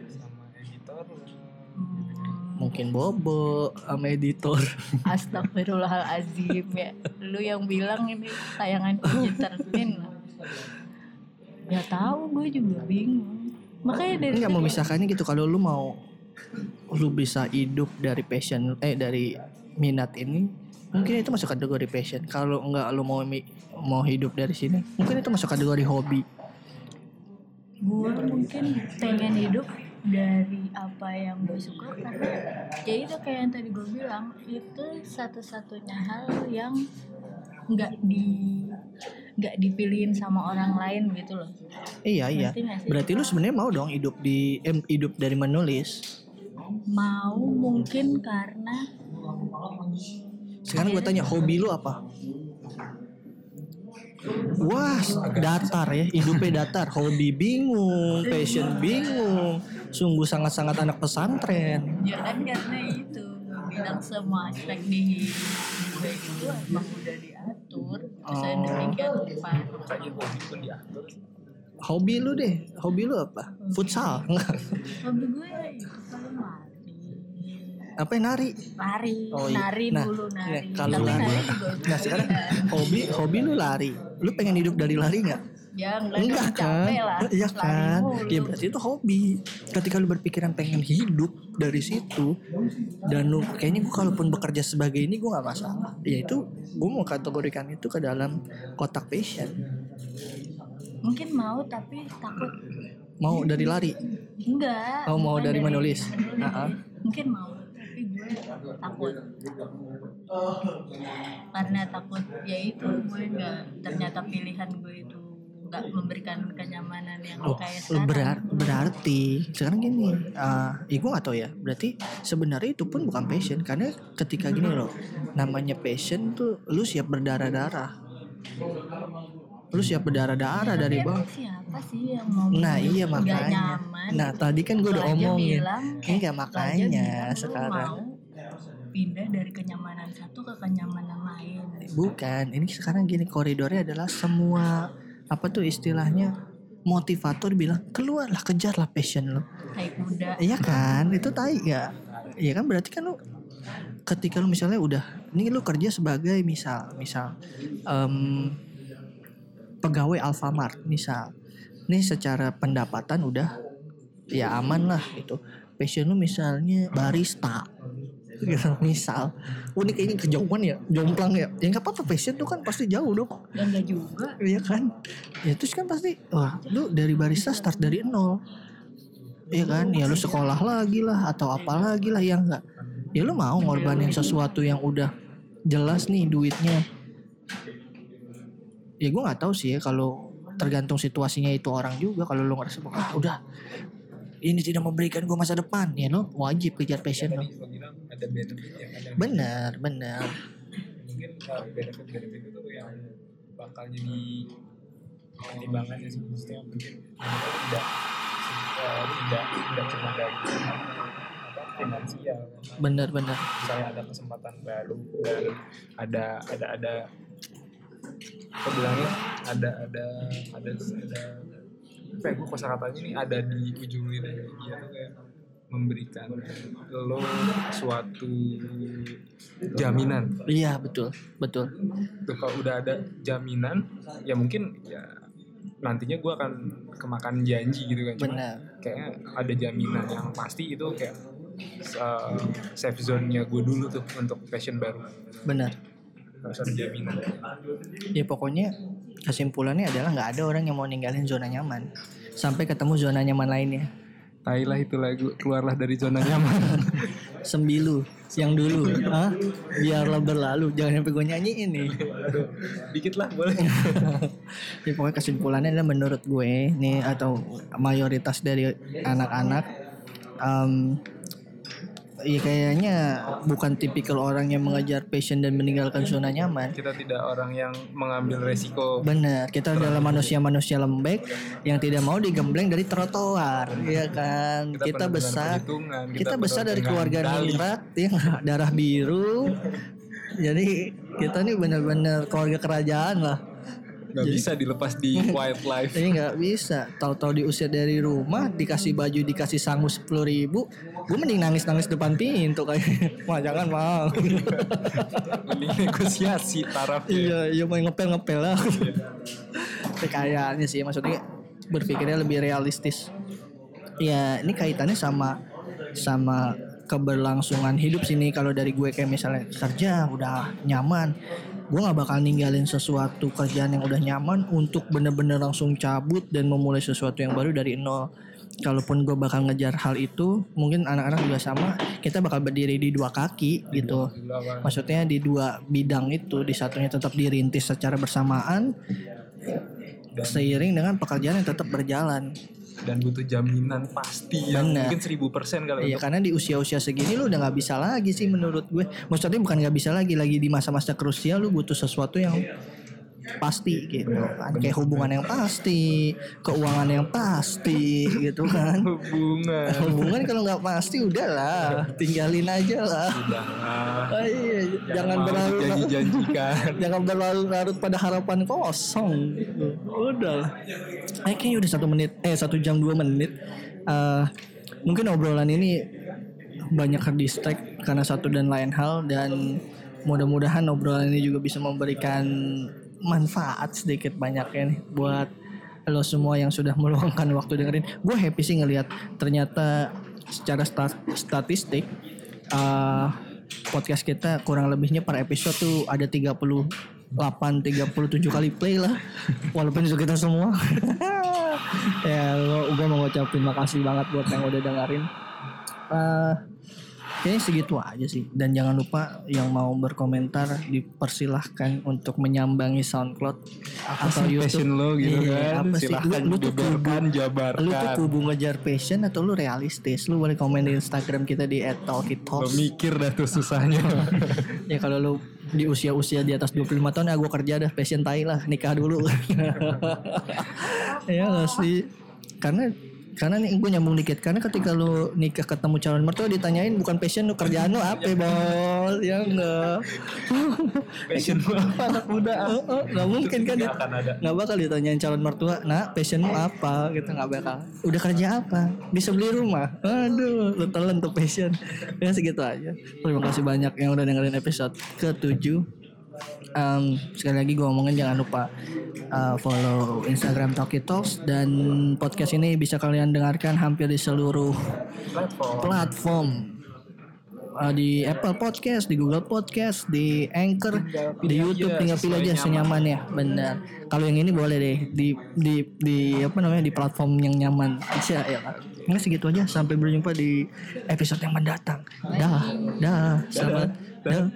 Mungkin bobo sama editor. Astagfirullahalazim ya lu yang bilang ini tayangan entertain Gak tahu gue juga bingung makanya dari Enggak situ- memisahkannya gitu kalau lu mau lu bisa hidup dari passion eh dari minat ini mungkin itu masuk kategori passion. Kalau enggak lu mau mau hidup dari sini mungkin itu masuk kategori hobi. Gue mungkin pengen hidup dari apa yang gue suka karena ya itu kayak yang tadi gue bilang itu satu-satunya hal yang nggak di nggak dipilihin sama orang lain gitu loh. Iya iya. Nggak berarti lu sebenarnya mau dong hidup di em, hidup dari menulis? Mau mungkin karena sekarang gue tanya hobi lu apa Wah, datar ya, hidupnya datar, hobi bingung, passion bingung, sungguh sangat-sangat anak pesantren. ya kan karena itu bilang semua aspek di gue itu emang udah diatur saya Oh. demikian rupa Hobi lu deh, hobi lu apa? Futsal? Hobi gue Apa yang nari? lari Oh, iya. nari Nah, dulu nari iya, kalau Tapi lari- nari juga Nah sekarang hobi hobi lu lari. Lu pengen hidup dari lari nggak? ya enggak, kan? lah Iya Lari kan? Ya berarti itu hobi. Ketika lu berpikiran pengen hidup dari situ dan lu kayaknya gua kalaupun bekerja sebagai ini gua nggak masalah. Ya itu gua mau kategorikan itu ke dalam kotak passion. mungkin mau tapi takut Mau dari lari. enggak Oh, mau bukan dari menulis. Ah, ah. mungkin mau tapi gue takut karena takut ya itu gue nggak ternyata pilihan gue itu nggak memberikan kenyamanan yang Oh, kayak sekarang berar- berarti sekarang gini, uh, ya gue gak ya. Berarti sebenarnya itu pun bukan passion karena ketika gini loh, namanya passion tuh lu siap berdarah-darah. Lu siap berdarah-darah dari Tapi bawah. emang siapa sih yang mau Nah iya makanya. nyaman Nah tadi kan gue udah omongin. bilang, Enggak lu aja makanya bilang sekarang. pindah dari kenyamanan satu ke kenyamanan lain Bukan, ini sekarang gini koridornya adalah semua apa tuh istilahnya motivator bilang keluarlah kejarlah passion lo Tai kuda. Iya kan, itu tai ya. Iya kan berarti kan lu ketika lu misalnya udah ini lu kerja sebagai misal misal em, pegawai Alfamart misal. Nih secara pendapatan udah ya aman lah gitu. Passion lu misalnya barista. Gitu, misal oh ini kejauhan ya jomplang ya ya nggak apa-apa passion tuh kan pasti jauh dong Dan enggak juga. Iya kan? Ya terus kan pasti wah lu dari barista start dari nol. Iya kan? Ya lu sekolah lagi lah atau apa lagi lah ya enggak. Ya lu mau ngorbanin sesuatu yang udah jelas nih duitnya. Ya gue nggak tahu sih ya kalau tergantung situasinya itu orang juga kalau lu ngerasa ah udah ini tidak memberikan gue masa depan. Ya lo wajib kejar passion lo lo benefit benar benar. Mungkin uh, benefit-benefit itu yang bakal jadi pertimbangannya sih maksudnya mungkin tidak tidak tidak cuma dari finansial benar benar. misalnya ada kesempatan baru dan ada ada ada apa bilangnya ada ada ada ada. Apa ya gue kosakatanya nih ada di ujung lidah dia tuh kayak memberikan lo suatu jaminan. Iya betul betul. Tuh kalau udah ada jaminan ya mungkin ya nantinya gue akan kemakan janji gitu kan. Cuma benar. kayaknya ada jaminan yang pasti itu kayak uh, safe zone-nya gue dulu tuh untuk passion baru. Benar ada jaminan Ya pokoknya kesimpulannya adalah nggak ada orang yang mau ninggalin zona nyaman sampai ketemu zona nyaman lainnya. Tailah itu lagu keluarlah dari zona nyaman Sembilu yang dulu, ah biarlah berlalu. Jangan sampai gue nyanyiin nih. dikit lah boleh ya pokoknya kesimpulannya adalah menurut gue nih atau mayoritas dari anak-anak em, ya kayaknya bukan tipikal orang yang mengejar passion dan meninggalkan zona nyaman. kita tidak orang yang mengambil resiko Benar, kita adalah manusia-manusia lembek yang tidak mau digembleng dari trotoar, ya kan? Kita, dengan besar, kita, kita besar dari keluarga ningrat, ya darah biru. Jadi kita nih benar-benar keluarga kerajaan lah. Nggak bisa dilepas di wildlife Jadi nggak bisa. Tahu-tahu diusir dari rumah, dikasih baju, dikasih sangu sepuluh ribu, gue mending nangis-nangis depan pintu kayak, wah jangan mau. mending negosiasi tarafnya iya, iya mau ngepel-ngepel lah. Tapi kayaknya sih maksudnya berpikirnya lebih realistis. Ya ini kaitannya sama sama keberlangsungan hidup sini kalau dari gue kayak misalnya kerja udah nyaman gue nggak bakal ninggalin sesuatu kerjaan yang udah nyaman untuk bener-bener langsung cabut dan memulai sesuatu yang baru dari nol. Kalaupun gue bakal ngejar hal itu mungkin anak-anak juga sama kita bakal berdiri di dua kaki gitu. Maksudnya di dua bidang itu di satunya tetap dirintis secara bersamaan seiring dengan pekerjaan yang tetap berjalan dan butuh jaminan pasti yang Bener. mungkin seribu persen kalau Iya karena di usia-usia segini lu udah nggak bisa lagi sih menurut gue. Maksudnya bukan nggak bisa lagi, lagi di masa-masa krusial lu butuh sesuatu yang pasti gitu kan. Kayak hubungan yang pasti, keuangan yang pasti gitu kan. hubungan Hubungan kalau nggak pasti udahlah, tinggalin aja lah. udah Ah, iya, jangan mau berlarut dijanji-janjikan jangan berlarut-larut pada harapan kosong. Udah lah. Eh, kayaknya udah satu menit, eh satu jam dua menit. Eh, mungkin obrolan ini banyak terdistract karena satu dan lain hal dan mudah-mudahan obrolan ini juga bisa memberikan manfaat sedikit banyaknya nih buat lo semua yang sudah meluangkan waktu dengerin. Gue happy sih ngelihat ternyata secara stat- statistik eh, podcast kita kurang lebihnya per episode tuh ada 38 37 kali play lah. Walaupun itu kita semua. Ya gue mau ngucapin makasih banget buat yang udah dengerin. Eh, kayaknya segitu aja sih dan jangan lupa yang mau berkomentar dipersilahkan untuk menyambangi SoundCloud atau sih passion lo gitu Iya, kan apa sih? silahkan Lu- lu tuh beberkan Lu tuh jabarkan kubu ngejar passion atau lu realistis? Lu boleh komen di Instagram kita di lo @talkitalks. mikir dah tuh susahnya ya kalau lu di usia-usia di atas 25 tahun ya gue kerja dah passion tai lah nikah dulu. ya gak sih? Karena karena nih gue nyambung dikit. Karena ketika lu nikah ketemu calon mertua ditanyain bukan passion lu kerjaan lu apa bos? Ya enggak. Passion lu apa anak muda? Oh, oh, nggak mungkin kan Nggak nggak bakal ditanyain calon mertua nah passionmu apa? Gitu nggak bakal. Udah kerja apa? Bisa beli rumah. Aduh lu telan tuh passion. Ya segitu aja. Terima kasih banyak yang udah dengerin episode ke-7 Em, sekali lagi gue ngomongin jangan lupa uh, follow Instagram Talkie Talks dan podcast ini bisa kalian dengarkan hampir di seluruh platform Uh, di Apple Podcast, di Google Podcast, di Anchor, di YouTube tinggal pilih aja senyamannya. Benar. Kalau yang ini boleh deh di di di apa namanya di platform yang nyaman aja ya. Nggak segitu aja sampai berjumpa di episode yang mendatang. Dah, dah, selamat. Dah.